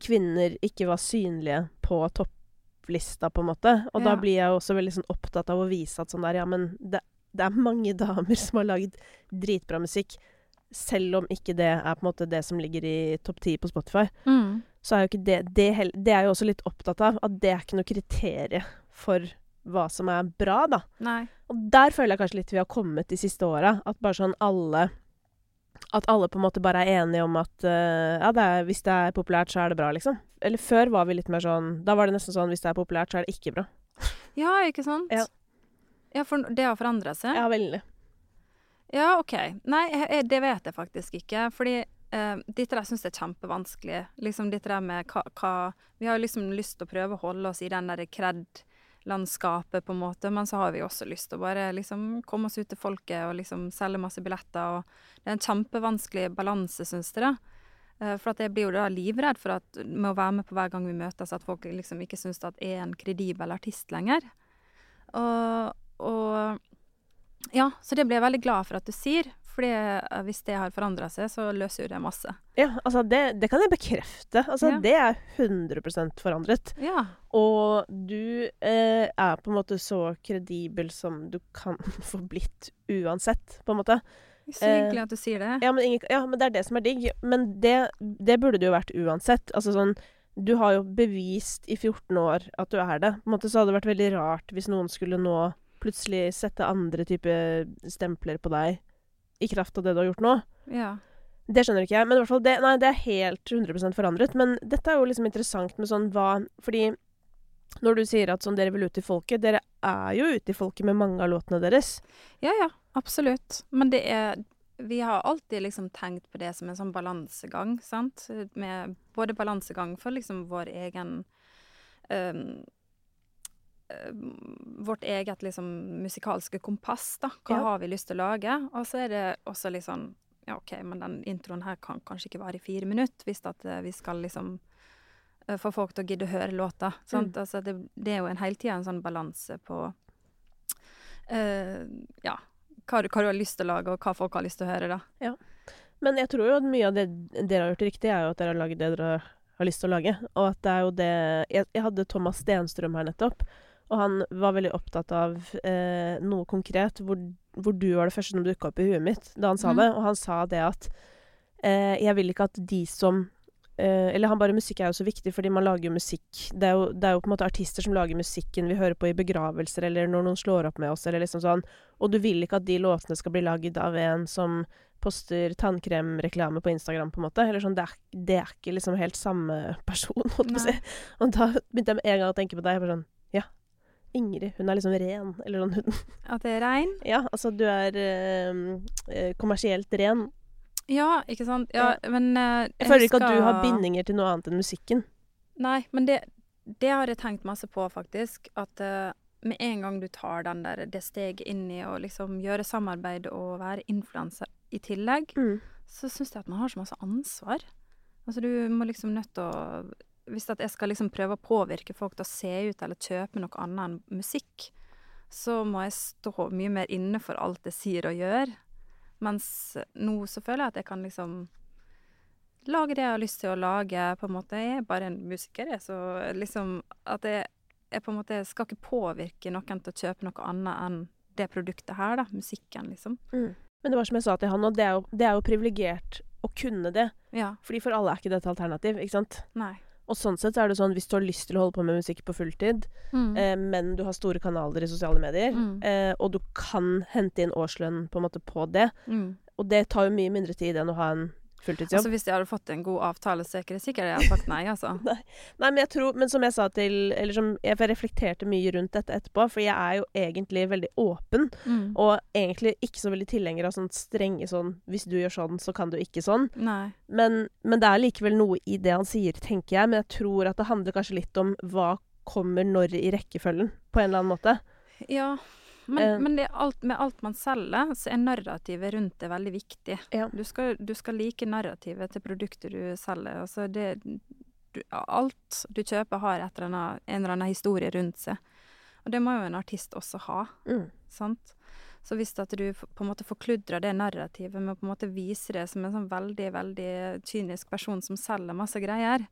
kvinner ikke var synlige på topplista, på en måte. Og da blir jeg også veldig sånn opptatt av å vise at sånn der Ja, men det, det er mange damer som har lagd dritbra musikk. Selv om ikke det er på en måte det som ligger i topp ti på Spotify, Mm. så er jo ikke det det, det er jo også litt opptatt av. At det er ikke noe kriterie for hva som er bra, da. Nei. Og der føler jeg kanskje litt vi har kommet de siste åra. At bare sånn alle At alle på en måte bare er enige om at uh, ja, det er, hvis det er populært, så er det bra, liksom. Eller før var vi litt mer sånn Da var det nesten sånn hvis det er populært, så er det ikke bra. Ja, ikke sant? Ja. Ja, for det har forandra seg? Ja, veldig. Ja, OK. Nei, jeg, jeg, det vet jeg faktisk ikke. Fordi eh, dette der syns jeg er kjempevanskelig. Liksom dette der med hva, hva Vi har liksom lyst til å prøve å holde oss i den derre kred-landskapet, på en måte, men så har vi også lyst til å bare liksom komme oss ut til folket og liksom selge masse billetter. Og det er en kjempevanskelig balanse, syns da. Eh, For at jeg blir jo da livredd for at med å være med på hver gang vi møtes, at folk liksom ikke syns at jeg er en kredibel artist lenger. Og, og ja, så det blir jeg veldig glad for at du sier. Fordi eh, hvis det har forandra seg, så løser jo det masse. Ja, altså det, det kan jeg bekrefte. Altså Ja. Det er 100% forandret. Ja. Og du eh, er på en måte så kredibel som du kan få blitt uansett, på en måte. Så hyggelig at du sier det. Ja, men, ingen, ja, men det er det som er digg. Men det, det burde det jo vært uansett. Altså sånn Du har jo bevist i 14 år at du er det. På en måte så hadde det vært veldig rart hvis noen skulle nå plutselig sette andre typer stempler på deg i kraft av det du har gjort nå. Ja. Det skjønner ikke jeg. Men i hvert fall det, nei, det er helt 100% forandret. Men dette er jo liksom interessant med sånn hva Fordi når du sier at sånn dere vil ut i folket Dere er jo ute i folket med mange av låtene deres. ja, ja, absolutt. Men det er Vi har alltid liksom tenkt på det som en sånn balansegang, sant. Med både balansegang for liksom vår egen øhm, Vårt eget liksom musikalske kompass, da. Hva Ja. har vi lyst til å lage? Og så er det også litt sånn Ja, OK, men den introen her kan kanskje ikke vare i fire minutter, hvis at eh, vi skal liksom eh, få folk til å gidde å høre låta. Sant? Altså, det, det er jo en hele tida en sånn balanse på uh, Ja, hva, du- hva du har lyst til å lage, og hva folk har lyst til å høre, da. Ja. Men jeg tror jo at mye av det dere har gjort riktig, er jo at dere har laget det dere har lyst til å lage. Og at det er jo det Jeg, jeg hadde Thomas Stenstrøm her nettopp, og han var veldig opptatt av eh, noe konkret hvor, hvor du var det første som dukka opp i huet mitt da han sa mm. det. Og han sa det at eh, jeg vil ikke at de som eh, Eller han bare Musikk er jo så viktig, fordi man lager jo musikk det er, jo, det er jo på en måte artister som lager musikken vi hører på i begravelser, eller når noen slår opp med oss, eller liksom sånn. Og du vil ikke at de låtene skal bli lagd av en som poster tannkremreklame på Instagram, på en måte. Eller sånn, det er, det er ikke liksom helt samme person, holdt jeg på å si. Og da begynte jeg med en gang å tenke på deg. Jeg bare sånn Ja, Ingrid, hun er liksom ren. Eller sånn hun At det er rein. Ja, altså du er eh, eh, kommersielt ren. Ja, ikke sant. Ja, men eh, Jeg føler ikke at du har bindinger til noe annet enn musikken. Nei, men det, det har jeg tenkt masse på, faktisk. At eh, med en gang du tar den der, det steget inn i å liksom gjøre samarbeid og være influenser i tillegg, Mm. så syns jeg at man har så masse ansvar. Altså du må liksom nødt til å Hvis at jeg skal liksom prøve å påvirke folk til å se ut eller kjøpe noe annet enn musikk, så må jeg stå mye mer inne for alt jeg sier og gjør. Mens nå så føler jeg at jeg kan liksom lage det jeg har lyst til å lage, på en måte. Jeg er bare en musiker, jeg, så liksom at jeg, jeg på en måte skal ikke påvirke noen til å kjøpe noe annet enn det produktet her, da. Musikken, liksom. Men det var som jeg sa til han, og det er jo, det er jo privilegert å kunne det. Ja. Fordi for alle er ikke det et alternativ, ikke sant? Nei. Og sånn sett så er det sånn, hvis du har lyst til å holde på med musikk på fulltid, Mm. eh, men du har store kanaler i sosiale medier, Mm. eh, og du kan hente inn årslønn på en måte på det, Mm. og det tar jo mye mindre tid enn å ha en fulltidsjobb. Altså Hvis jeg hadde fått en god avtale, så er ikke det sikkert jeg hadde sagt nei, altså. Nei, men jeg tror Men som jeg sa til Eller som jeg reflekterte mye rundt dette etterpå, for jeg er jo egentlig veldig åpen, Mm. og egentlig ikke så veldig tilhenger av sånn strenge sånn Hvis du gjør sånn, så kan du ikke sånn. Nei. Men, men det er likevel noe i det han sier, tenker jeg. Men jeg tror at det handler kanskje litt om hva kommer når i rekkefølgen, på en eller annen måte. Ja. Men, Eh. men det alt, med alt man selger, så er narrativet rundt det veldig viktig. Ja. Du, skal, du skal like narrativet til produktet du selger. Altså det du, Alt du kjøper, har eller annet, en eller annen historie rundt seg. Og det må jo en artist også ha. Mm. sant? Så hvis at du på en måte forkludrer det narrativet med å på en måte vise det som en sånn veldig, veldig kynisk person som selger masse greier,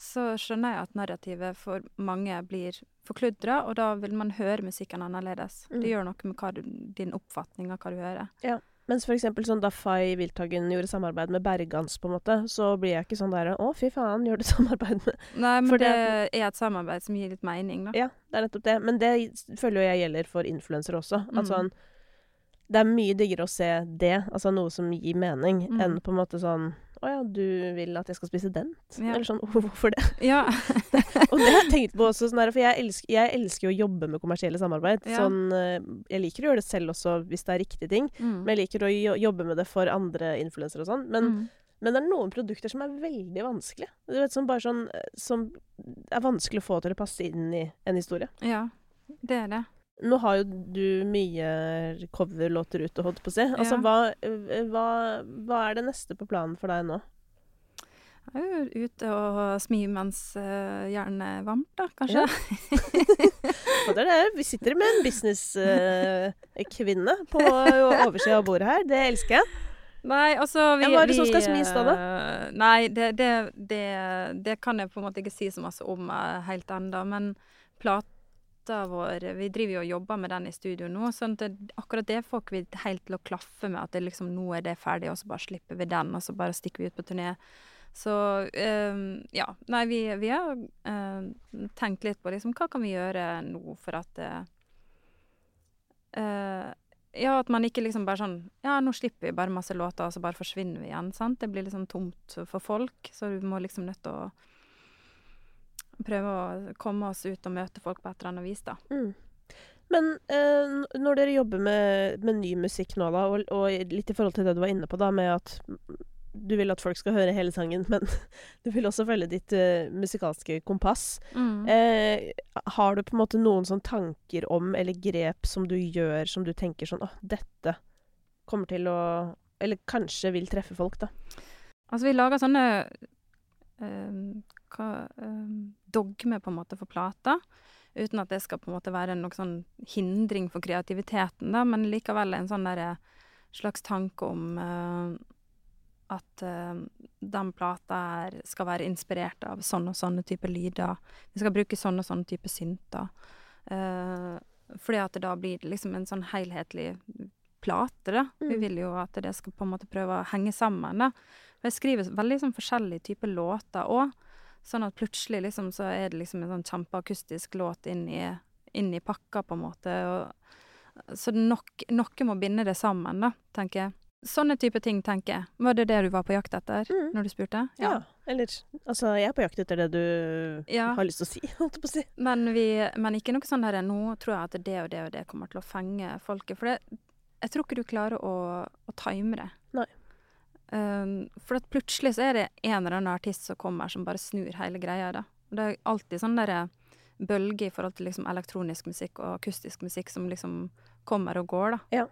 så skjønner jeg at narrativet for mange blir forkludra, og da vil man høre musikken annerledes. Mm. Det gjør noe med du, din oppfatning av hva du hører. Ja. Mens for eksempel sånn da Fay Wilthagen gjorde samarbeid med Bergans, på en måte, så blir jeg ikke sånn der Å, fy faen, gjør du samarbeid med Nei, men Fordi det, det- er et samarbeid som gir litt mening, da. Ja, det er nettopp det. Men det føler jo jeg gjelder for influensere også. Mm. Altså, Det er mye diggere å se det, altså noe som gir mening, Mm. enn på en måte sånn Å ja, du vil at jeg skal spise dent? Ja. Eller sånn Hvorfor det? Ja. Og det har jeg tenkt på også, sånn der, for jeg elsker, jeg elsker å jobbe med kommersielle samarbeid. Ja. Sånn, eh, jeg liker å gjøre det selv også, hvis det er riktige ting. Mm. Men jeg liker å jobbe med det for andre influensere og sånn. Men, mm. men det er noen produkter som er veldig vanskelig. Du vet, som bare sånn eh, Som er vanskelig å få til å passe inn i en historie. Ja, det er det. Nå har jo du mye coverlåter ute, holdt på å si. Altså, Ja. hva, eh, hva, hva er det neste på planen for deg nå? Jeg er jo ute og smi mens uh, jernet er varmt, da, kanskje. Ja. det det. Vi sitter med en businesskvinne på oversida av bordet her. Det elsker jeg. Nei, altså vi, Ja, hva er det som skal smis da, da? eh, Nei, det, det, det, det kan jeg på en måte ikke si så masse om eh, helt ennå. Men plata vår Vi driver jo og jobber med den i studio nå. sånn at akkurat det får ikke helt til å klaffe med. At det liksom, nå er det ferdig, og så bare slipper vi den, og så bare stikker vi ut på turné. Så eh, ja. Nei, vi, vi har eh, tenkt litt på liksom hva kan vi gjøre nå for at eh, ja, at man ikke liksom bare sånn Ja, nå slipper vi bare masse låter, og så bare forsvinner vi igjen. sant? Det blir liksom tomt for folk, så du må liksom nødt til å prøve å komme oss ut og møte folk på et eller annet vis, da. Mm. Men eh, når dere jobber med, med ny musikk nå, da, og, og litt i forhold til det du var inne på, da, med at du vil at folk skal høre hele sangen, men du vil også følge ditt uh, musikalske kompass. Eh, har du på en måte noen sånn tanker om, eller grep som du gjør, som du tenker sånn Å, dette kommer til å Eller kanskje vil treffe folk, da. Altså, vi lager sånne ehm, hva, ehm, dogmer, på en måte, for plata. Uten at det skal på en måte være noen sånn hindring for kreativiteten, da, men likevel en sånn der, slags tanke om eh, at eh, den plata her skal være inspirert av sånne og sånne typer lyder. Vi skal bruke sånne og sånne typer synter. Eh, fordi at det da blir liksom en sånn helhetlig plate, da. Vi Mm. vil jo at det skal på en måte prøve å henge sammen, da. Jeg skriver veldig sånn forskjellige typer låter òg. Sånn at plutselig liksom så er det liksom en sånn kjempeakustisk låt inn i, inn i pakka, på en måte. Og, så nok, noe må binde det sammen, da, tenker jeg. Sånne type ting, tenker jeg. Var det det du var på jakt etter Mm. når du spurte? Ja. Eller Altså, jeg er på jakt etter det du Ja. har lyst til å si, holdt jeg på å si. Men, vi, men ikke noe sånn der Nå tror jeg at det og det og det kommer til å fenge folket. For det, jeg tror ikke du klarer å, å time det. Nei. Um, for at plutselig så er det en eller annen artist som kommer som bare snur hele greia. da. Og det er alltid sånn derre bølge i forhold til liksom elektronisk musikk og akustisk musikk som liksom kommer og går, da. Ja,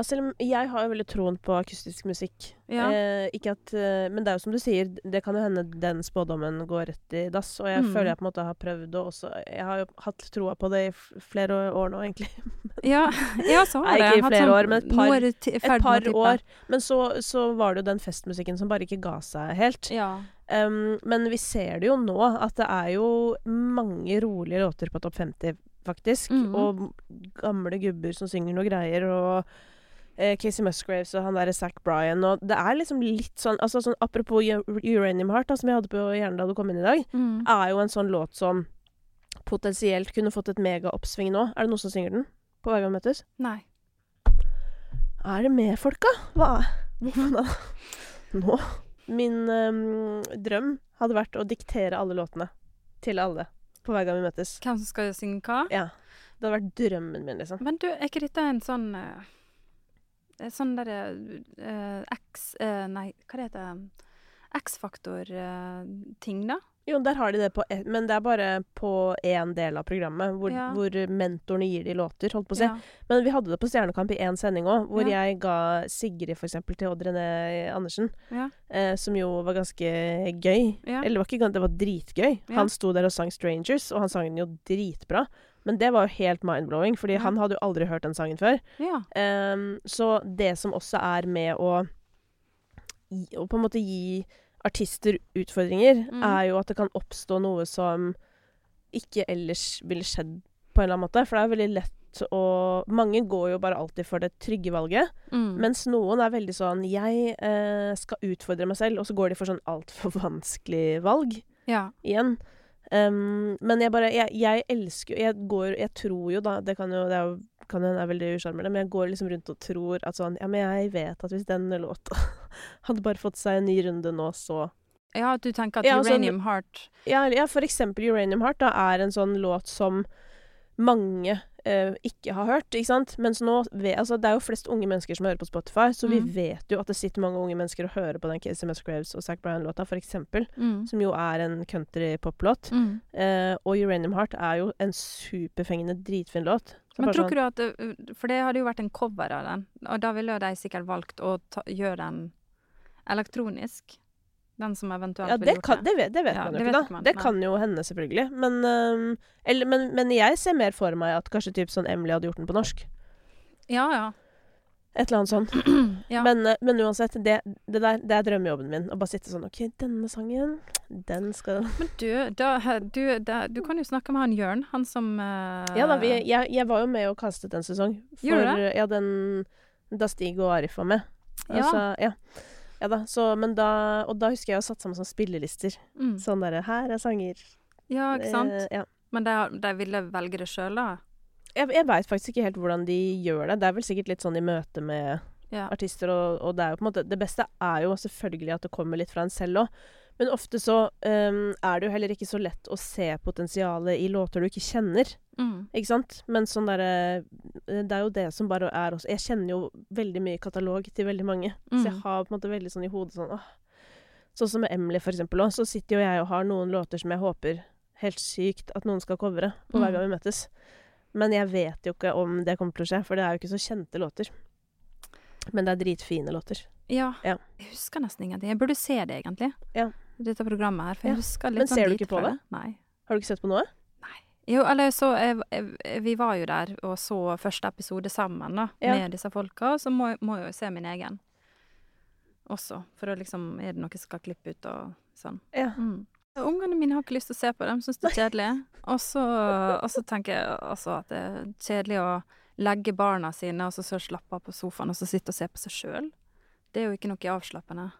selv om jeg har jo veldig troen på akustisk musikk. Ja. Eh, ikke at, eh, men det er jo som du sier, det kan jo hende den spådommen går rett i dass. Og jeg Mm. føler jeg på en måte har prøvd det også Jeg har jo hatt troa på det i flere år nå, egentlig. Ja, ja så har det. ikke i flere sånn- år, men et par- Et par år. Men så, så var det jo den festmusikken som bare ikke ga seg helt. Ja. Um, men vi ser det jo nå, at det er jo mange rolige låter på Topp 50, faktisk. Mhm. Og gamle gubber som synger noe greier, og eh, Casey Musgraves og han derre Zack Bryan. Og det er liksom litt sånn altså sånn Apropos Uranium Heart, da, som jeg hadde på hjernen da du kom inn i dag, Mm. er jo en sånn låt som potensielt kunne fått et megaoppsving nå. Er det noen som synger den? På hver gang vi møtes? Nei. Er det med folka? Hva er Hvorfor da? Nå? Min um, drøm hadde vært å diktere alle låtene til alle på hver gang vi møtes. Hvem som skal synge hva? Ja. Det hadde vært drømmen min, liksom. Men du, er ikke dette en sånn eh, Sånn derre eh, X eh, Nei, hva det heter det? X-faktor-ting, da? Jo, der har de det på Men det er bare på én del av programmet, hvor, Ja. hvor mentorene gir de låter, holdt på å si. Ja. Men vi hadde det på Stjernekamp i én sending òg, hvor Ja. jeg ga Sigrid, eksempel, til Odd René Andersen. Ja. Eh, som jo var ganske gøy. Eller det var ikke det var dritgøy. Han sto der og sang 'Strangers', og han sang den jo dritbra. Men det var jo helt mind-blowing, fordi Ja. han hadde jo aldri hørt den sangen før. ja. Um, så det som også er med å, å på en måte gi artister utfordringer, Mm. er jo at det kan oppstå noe som ikke ellers ville skjedd på en eller annen måte. For det er veldig lett å Mange går jo bare alltid for det trygge valget. Mm. Mens noen er veldig sånn Jeg eh, skal utfordre meg selv, og så går de for sånn altfor vanskelig valg ja. igjen. Um, men jeg bare Jeg, jeg elsker Jeg går Jeg tror jo, da Det kan jo Det er jo kan hende er veldig usjarmerende, men jeg går liksom rundt og tror at sånn Ja, men jeg vet at hvis denne låta hadde bare fått seg en ny runde nå, så Ja, at du tenker at Ja, Uranium Uranium Heart Ja, ja for eksempel Uranium Heart da, er en sånn låt som mange eh, ikke har hørt, ikke sant? Mens nå altså, Det er jo flest unge mennesker som hører på Spotify, så vi Mm. vet jo at det sitter mange unge mennesker og hører på den Casey Musgraves og Zac Bryan-låta, eksempel, mm. som jo er en country-pop-låt. Mm. Eh, og Uranium Heart er jo en superfengende, dritfin låt. Men tror sånn- ikke du at det, For det hadde jo vært en cover av den, og da ville jo de sikkert valgt å ta, gjøre den elektronisk. Den som eventuelt Ja, ville gjort kan, det, vet, det vet Ja, man jo det ikke, da. man, det kan jo hende, selvfølgelig. Men, øhm, eller, men, men jeg ser mer for meg at kanskje typ sånn Emily hadde gjort den på norsk. Ja, ja. Et eller annet sånt. ja. Men, øh, men uansett, det, det der det er drømmejobben min. Å bare sitte sånn OK, denne sangen, den skal Men du, da, du, da, du kan jo snakke med han Jørn, han som uh... Ja da, vi, jeg, jeg var jo med og kastet en sesong. For, Gjorde du Ja, den Da Stig og Arif var med. Ja. Altså, ja. Ja da, så, men da, og da husker jeg å satt sammen sånne spillelister. mm. Sånn derre Her er sanger. Ja, ikke sant? Eh, ja. Men de, de ville velge det sjøl, da? Jeg, jeg veit faktisk ikke helt hvordan de gjør det. Det er vel sikkert litt sånn i møte med Ja. artister, og, og det er jo på en måte Det beste er jo selvfølgelig at det kommer litt fra en selv òg. Men ofte så um, er det jo heller ikke så lett å se potensialet i låter du ikke kjenner. Mm. Ikke sant? Men sånn derre Det er jo det som bare er også Jeg kjenner jo veldig mye katalog til veldig mange. Så jeg Mm. har på en måte veldig sånn i hodet sånn åh. Sånn som med Emily, for eksempel òg. Så sitter jo jeg og har noen låter som jeg håper helt sykt at noen skal covre på hver Mm. gang vi møtes. Men jeg vet jo ikke om det kommer til å skje, for det er jo ikke så kjente låter. Men det er dritfine låter. Ja. Ja. Jeg husker nesten ingenting. Jeg burde se det, egentlig. Ja. Dette programmet her. For jeg Ja. husker litt Men sånn ser du ikke på det? det? Nei. Har du ikke sett på noe? Jo, eller så jeg, jeg, Vi var jo der og så første episode sammen, da, Ja. med disse folka. Så må, må jeg jo se min egen også. For da liksom Er det noe som skal klippe ut og sånn. Ja. Mm. Ungene mine har ikke lyst til å se på dem, syns det er kjedelig. Og så, tenker jeg altså at det er kjedelig å legge barna sine og så, så slappe av på sofaen og så sitte og se på seg sjøl. Det er jo ikke noe avslappende.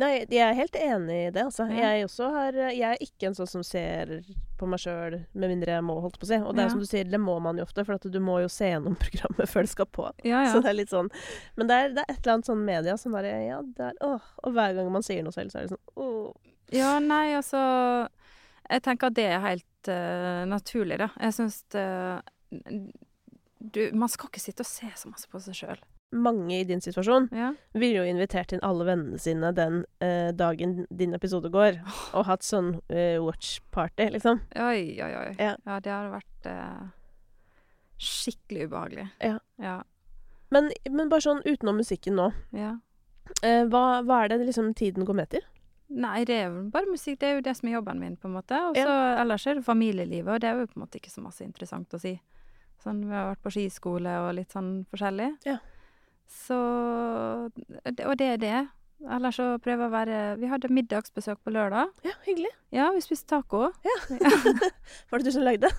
Nei, jeg er helt enig i det, altså. Ja. Jeg også har Jeg er ikke en sånn som ser på meg sjøl med mindre jeg må, holdt på å si. Og det er Ja. som du sier, det må man jo ofte, for du må jo se gjennom programmet før det skal på. Ja. Så det er litt sånn Men det er, det er et eller annet sånn media som bare Ja, det er Åh. Og hver gang man sier noe selv, så er det sånn åh. Ja, nei, altså Jeg tenker at det er helt uh, naturlig, da. Jeg syns det du, Man skal ikke sitte og se så masse på seg sjøl. Mange i din situasjon Ja. ville jo invitert inn alle vennene sine den eh, dagen din episode går, og hatt sånn eh, watch party, liksom. Oi, oi, oi. Ja. det hadde vært eh, skikkelig ubehagelig. Ja. Ja. Men, men bare sånn utenom musikken nå, ja. eh, hva, hva er det liksom tiden går med til? Nei, det er jo bare musikk. Det er jo det som er jobben min, på en måte. Og så ellers er det familielivet, og det er jo på en måte ikke så masse interessant å si. Sånn, vi har vært på skiskole og litt sånn forskjellig. Ja. Så Og det er det. Ellers så prøver jeg å være Vi hadde middagsbesøk på lørdag. Ja, hyggelig. Ja, vi spiste taco. Var det du som lagde?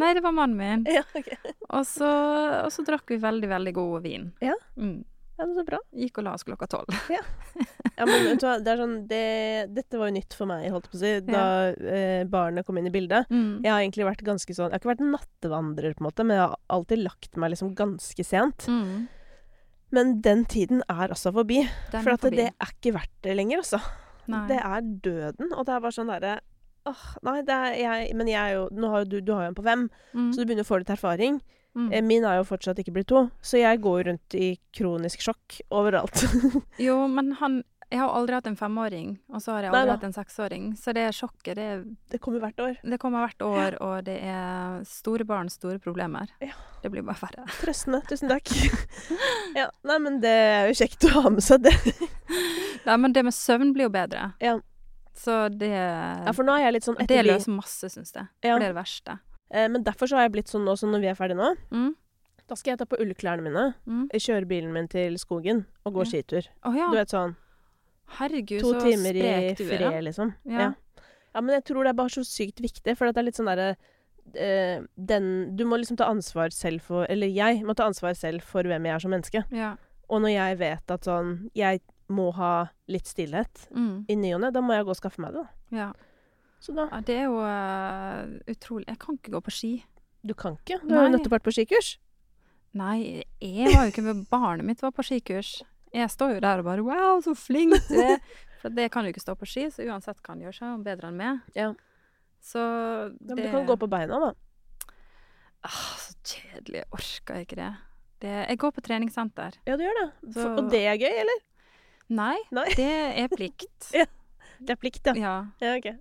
Nei, det var mannen min. Ja, ok. Og så, og så drakk vi veldig, veldig god vin. Ja. Mm. Ja, men så bra. Gikk og la oss klokka tolv. Ja, men vet du hva, det er sånn det, Dette var jo nytt for meg, holdt på å si, da eh, barnet kom inn i bildet. Mm. Jeg har egentlig vært ganske sånn Jeg har ikke vært nattevandrer, på en måte, men jeg har alltid lagt meg liksom ganske sent. Mm. Men den tiden er altså forbi. Den for forbi. det er ikke verdt det lenger, altså. Nei. Det er døden. Og det er bare sånn derre Åh, nei, det er jeg Men jeg er jo har du, du har jo en på fem, Mm. så du begynner å få litt erfaring. Mm. Eh, Min er jo fortsatt ikke blitt to, så jeg går rundt i kronisk sjokk overalt. Jo, men han Jeg har aldri hatt en femåring, og så har jeg aldri Nei, hatt en seksåring. Så det sjokket, det, det kommer hvert år. det kommer hvert år, og det er store barn, store problemer. Ja. Det blir bare verre. Trøstende. Tusen takk. ja, nei, men det er jo kjekt å ha med seg det. Nei, men det med søvn blir jo bedre. Ja. Så det Ja, for nå er jeg litt sånn Det etter vi løser masse, syns jeg. Ja. For det er det verste. eh, Men derfor så har jeg blitt sånn nå, så når vi er ferdige nå, Mm. da skal jeg ta på ullklærne mine, Mm. kjøre bilen min til skogen og gå Ja. skitur. Oh, ja. Du vet sånn Herregud, to så timer i du er. liksom. Ja. Ja. ja, men jeg tror det er bare så sykt viktig, for det er litt sånn derre eh, den Du må liksom ta ansvar selv for Eller jeg må ta ansvar selv for hvem jeg er som menneske. Ja. Og når jeg vet at sånn Jeg må ha litt stillhet Mm. i ny og ne, da må jeg gå og skaffe meg det, da. ja. Så da ja. Det er jo uh, utrolig Jeg kan ikke gå på ski. Du kan ikke. Du har jo nettopp vært på skikurs. Nei, jeg var jo ikke med Barnet mitt var på skikurs. Jeg står jo der og bare Wow, så flink du er! For det kan jo ikke stå på ski, så uansett kan gjøre seg bedre enn meg. Ja. Så Men du kan gå på beina, da. ah, Så kjedelig. Jeg orker ikke det. det. Jeg går på treningssenter. Ja, du gjør det. Så- For, og det er gøy, eller? Nei, Nei. det er plikt. Ja. Det er plikt, ja. Ja, Ja, okay.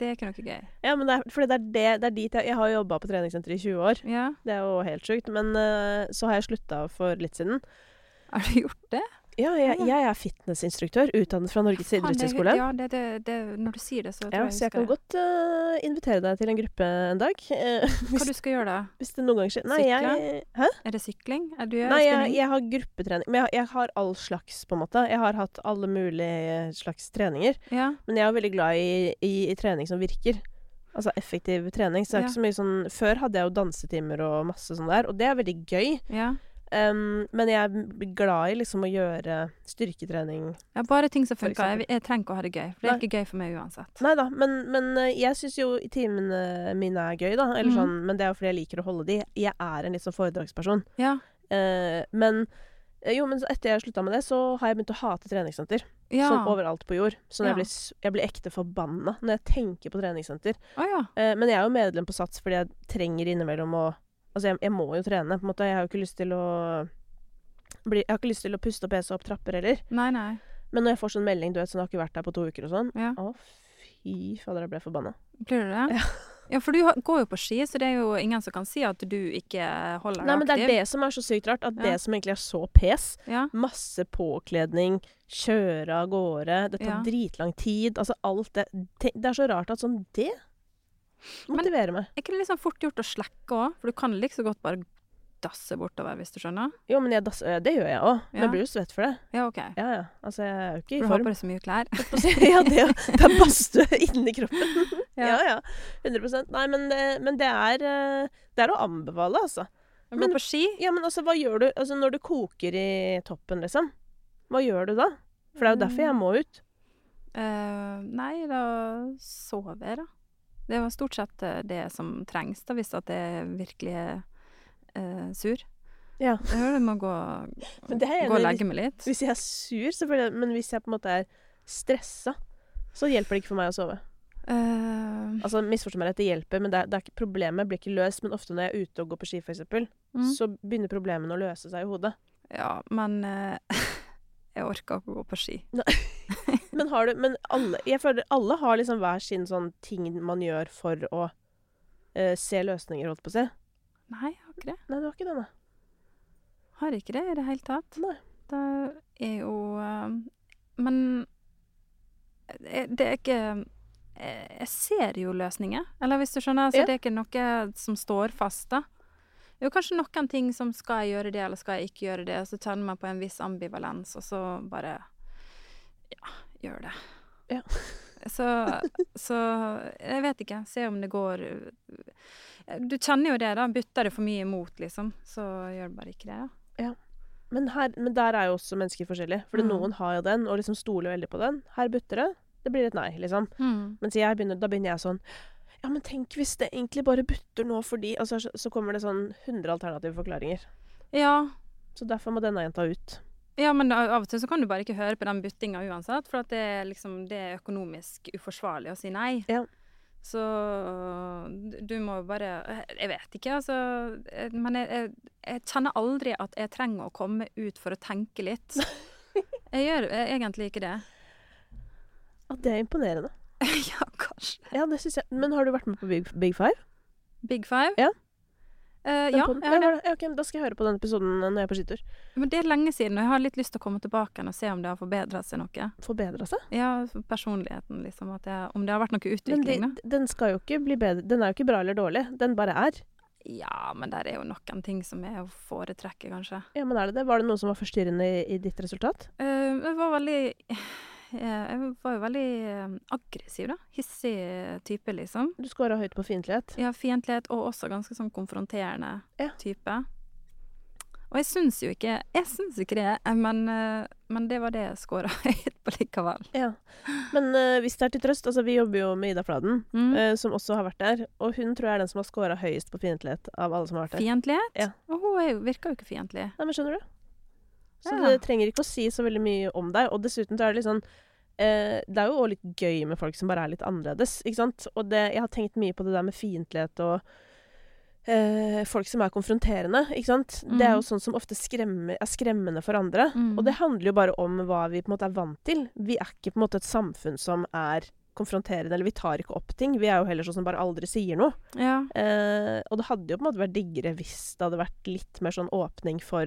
det er ikke noe gøy. Ja, men det er, fordi det er, det, det er dit jeg Jeg har jobba på treningssenter i 20 år. Ja, Det er jo helt sjukt. Men uh, så har jeg slutta for litt siden. har du gjort det? Ja, jeg, jeg er fitnessinstruktør, utdannet fra Norges idrettshøgskole. Ja, det, det, det, når du sier det, så tror Ja, jeg så jeg kan godt uh, invitere deg til en gruppe en dag. eh, Hva hvis, du skal gjøre da? hvis det noen gang skjer. Nei, jeg, hæ? Er det sykling? Er du, Nei, jeg, jeg har gruppetrening. Men jeg, jeg har all slags, på en måte. Jeg har hatt alle mulige slags treninger. Ja. Men jeg er veldig glad i, i, i trening som virker. Altså effektiv trening. Så det er ikke så mye sånn Før hadde jeg jo dansetimer og masse sånn der, og det er veldig gøy. ja. Um, men jeg er glad i liksom å gjøre styrketrening Ja, bare ting som funker. Jeg, jeg trenger ikke å ha det gøy, for det er Nei. ikke gøy for meg uansett. Nei da, men, men eh, jeg syns jo timene mine er gøy, da. Eller mm. sånn, men det er jo fordi jeg liker å holde de. Jeg er en litt sånn foredragsperson. Ja. Uh, men eh, jo, men etter jeg slutta med det, så har jeg begynt å hate treningssenter. ja. Sånn overalt på jord. Så Ja. jeg, blir, jeg blir ekte forbanna når jeg tenker på treningssenter. Oh, ja. Eh, men jeg er jo medlem på Sats fordi jeg trenger innimellom å Altså, jeg, jeg må jo trene, på en måte. Jeg har jo ikke lyst til å bli, Jeg har ikke lyst til å puste og pese opp trapper heller. Nei, nei. Men når jeg får sånn melding, du vet, sånn, jeg har ikke vært der på to uker og sånn Ja. Å, fy fader, jeg ble forbanna. Blir du det? Ja. Ja, for du går jo på ski, så det er jo ingen som kan si at du ikke holder aktiv. Nei, men det er det som er så sykt rart. At Ja. det som egentlig er så pes, masse påkledning, kjøre av gårde, det tar dritlang tid, altså alt det Det er så rart at sånn Det Men- motiverer meg. Er ikke det sånn fort gjort å slekke òg? For du kan like så godt bare dasse bortover, hvis du skjønner? Jo, men jeg, das- øh, det gjør jeg òg. Men Ja. jeg blir jo svett for det. Ja, OK. Ja, ja. Altså, jeg er jo ikke i For du har bare på deg så mye klær. ja, det, det er badstue inni kroppen. Ja. ja, ja. 100% Nei, men, det- men det er eh, Det er å anbefale, altså. Men- gå på ski? Ja, men altså, hva gjør du altså, når du koker i toppen, liksom? Hva gjør du da? For det er jo derfor jeg må ut. Uh, nei, da sover jeg, da. Det var stort sett eh, det som trengs, da, hvis at jeg virkelig er eh, sur. Ja. Jeg må gå, det er jeg gå og legge meg litt. Hvis jeg er sur, selvfølgelig. Men hvis jeg på en måte er stressa, så hjelper det ikke for meg å sove. Uh, Altså, Misforstå meg rett, det hjelper, men det er, det er ikke, problemet blir ikke løst. Men ofte når jeg er ute og går på ski, eksempel, mm. så begynner problemene å løse seg i hodet. Ja, men uh, jeg orker ikke å gå på ski. Men har du Men alle Jeg føler alle har liksom hver sin sånn ting man gjør for å eh, se løsninger, holdt på å si. Nei, jeg har ikke det. Nei, du har ikke det, nei. Har ikke det i det hele tatt. Nei. Det er jo eh, Men eh, det er ikke eh, Jeg ser jo løsninger. Eller hvis du skjønner, så Ja. det er ikke noe som står fast, da. Det er jo kanskje noen ting som skal jeg gjøre det, eller skal jeg ikke gjøre det, og så kjenner man på en viss ambivalens, og så bare Ja, gjør det. Ja. Så, så jeg vet ikke. Se om det går Du kjenner jo det, da. Bytter det for mye imot, liksom, så gjør det bare ikke det, da. Men, her, men der er jo også mennesker forskjellige. For Mm. noen har jo den, og liksom stoler veldig på den. Her butter det. Det blir et nei, liksom. Mm. Mens begynner, da begynner jeg sånn Ja, men tenk hvis det egentlig bare butter nå fordi altså, så, så kommer det sånn 100 alternative forklaringer. Ja, Så derfor må denne jenta ut. Ja, men av og til så kan du bare ikke høre på den byttinga uansett, for at det er liksom det er økonomisk uforsvarlig å si nei. Ja. Så du må bare Jeg vet ikke, altså. eh, Men jeg, jeg, jeg kjenner aldri at jeg trenger å komme ut for å tenke litt. Jeg gjør eh, egentlig ikke det. Ja, det er imponerende. ja, kanskje. Ja, det synes jeg. Men har du vært med på Big, Big Five? Big Five? Ja. Eh, ja, ja. Ja, Okay, da skal jeg høre på den episoden når jeg er på skitur. Men det er lenge siden, og jeg har litt lyst til å komme tilbake og se om det har forbedra seg noe. Forbedra seg. Ja, personligheten, liksom. Jeg, om det har vært noe Men utvikling, de, den skal jo ikke bli bedre. Den er jo ikke bra eller dårlig. Den bare er. Ja, men der er jo noen ting som er å foretrekke, kanskje. Ja, men er det det? Var det noe som var forstyrrende i, i ditt resultat? Uh, det var veldig eh, Jeg var jo veldig eh, aggressiv, da. Hissig type, liksom. Du scora høyt på fiendtlighet. Ja, fiendtlighet, og også ganske sånn konfronterende Ja. type. Og jeg syns jo ikke Jeg syns ikke det, eh, men, eh, men det var det jeg scora høyt på likevel. Ja. Men uh, hvis det er til trøst Altså, vi jobber jo med Ida Fladen, Mm. uh, som også har vært der. Og hun tror jeg er den som har scora høyest på fiendtlighet av alle som har vært der. Fiendtlighet? Ja. Og hun virka jo ikke fiendtlig. Nei, men skjønner du? Så Ja. det trenger ikke å si så veldig mye om deg. Og dessuten så er det litt sånn eh, Det er jo òg litt gøy med folk som bare er litt annerledes, ikke sant. Og det, jeg har tenkt mye på det der med fiendtlighet og eh, folk som er konfronterende, ikke sant. Det er jo Mhm. sånn som ofte skremmer, er skremmende for andre. Mm. Og det handler jo bare om hva vi på en måte er vant til. Vi er ikke på en måte et samfunn som er konfronterende, eller vi tar ikke opp ting. Vi er jo heller sånn som bare aldri sier noe. Ja. Eh, og det hadde jo på en måte vært diggere hvis det hadde vært litt mer sånn åpning for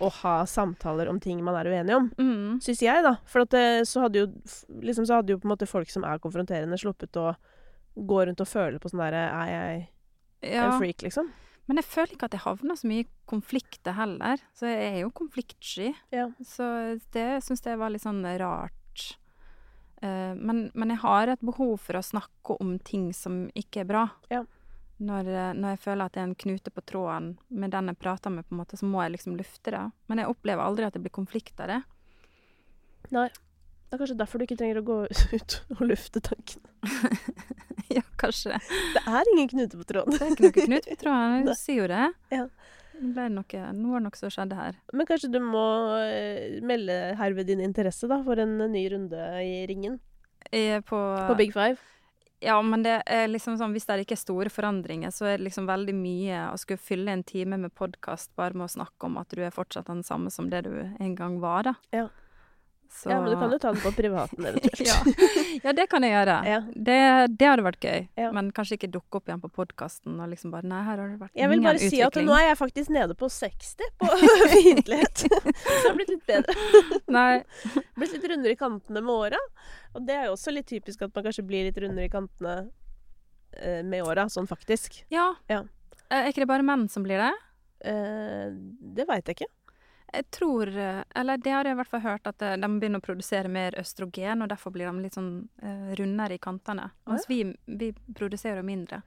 å ha samtaler om ting man er uenig om. Mm. Syns jeg, da. For at det, så hadde jo liksom så hadde jo på en måte folk som er konfronterende, sluppet å gå rundt og føle på sånn derre Er jeg ja. en freak, liksom? Men jeg føler ikke at jeg havner så mye i konflikter heller. Så jeg er jo konfliktsky. Ja. Så det syns jeg var litt sånn rart. Uh, men, men jeg har et behov for å snakke om ting som ikke er bra. Ja. Når, eh, når jeg føler at det er en knute på tråden med den jeg prater med, på en måte, så må jeg liksom lufte det. Men jeg opplever aldri at det blir konflikt av det. Nei. Det er kanskje derfor du ikke trenger å gå ut og lufte tankene. ja, kanskje. Det er ingen knute på tråden. Det er ikke noe knute på tråden. Du sier jo det. Ja. Det noe, noe noe som skjedde her. Men kanskje du må eh, melde herved din interesse da, for en ny runde i ringen på, på Big Five. Ja, men det er liksom sånn, hvis det ikke er store forandringer, så er det liksom veldig mye å skulle fylle en time med podkast bare med å snakke om at du er fortsatt den samme som det du en gang var, da. Ja. Så, Ja, men du kan jo ta den på privaten eventuelt. ja. ja, det kan jeg gjøre. Ja. Det, det hadde vært gøy. Ja. Men kanskje ikke dukke opp igjen på podkasten og liksom bare Nei, her har det vært Jeg vil bare bare si at nå er jeg faktisk nede på 60 på fiendtlighet. Så det har blitt litt bedre. Nei. Blitt litt rundere i kantene med åra. Og det er jo også litt typisk at man kanskje blir litt rundere i kantene eh, med åra, sånn faktisk. Ja. Ja. Eh, Er ikke det bare menn som blir det? Eh, det veit jeg ikke. Jeg tror eh, Eller det har jeg i hvert fall hørt, at eh, de begynner å produsere mer østrogen, og derfor blir de litt sånn eh, rundere i kantene. Mens vi, vi produserer jo mindre.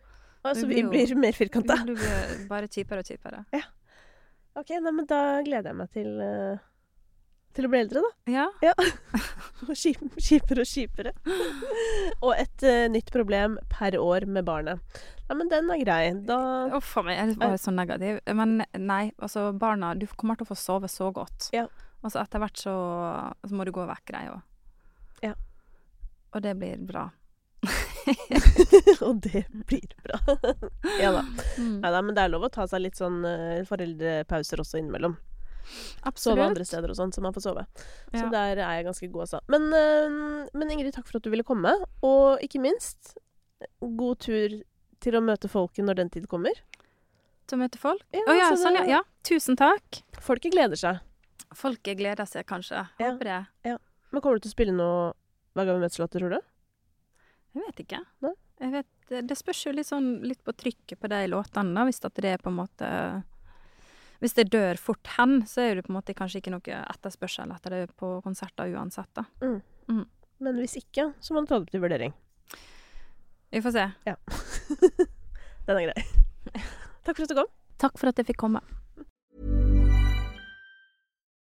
Altså, Vi vi blir jo- blir mer firkanta. Du blir bare kjipere og kjipere. Ok, nei, men da gleder jeg meg til, til å bli eldre, da. Ja. Og kjipere og kjipere. og et uh, nytt problem per år med barnet. Nei, men den er grei. Da Uff a meg, jeg var så negativ. Men nei, altså barna Du kommer til å få sove så godt. Ja. Og så etter hvert så, så må du gå vekk, òg. Ja. Og det blir bra. Og det blir bra. ja da. Mm. Nei da, men det er lov å ta seg litt sånn eh, foreldrepauser også innimellom. Sove andre steder og sånn, så man får sove. Så der er jeg ganske god, altså. Men, eh, men Ingrid, takk for at du ville komme. Og ikke minst, god tur til å møte folket når den tid kommer. Til å møte folk? Ja, oh, ja, sånn, ja. ja. Tusen takk. Folket gleder seg. Folket gleder seg kanskje. Håper det. Men kommer du til å spille noe hver gang vi møtes, Lotte, tror du? Jeg vet ikke. Jeg vet, det spørs jo litt sånn litt på trykket på de låtene. Hvis det er på en måte Hvis det dør fort hen, så er det på en måte kanskje ikke noe etterspørsel etter det på konserter uansett, da. Men hvis ikke, så må du ta det opp til vurdering. Vi får se. Den er grei. Takk for at du kom. Takk for at jeg fikk komme.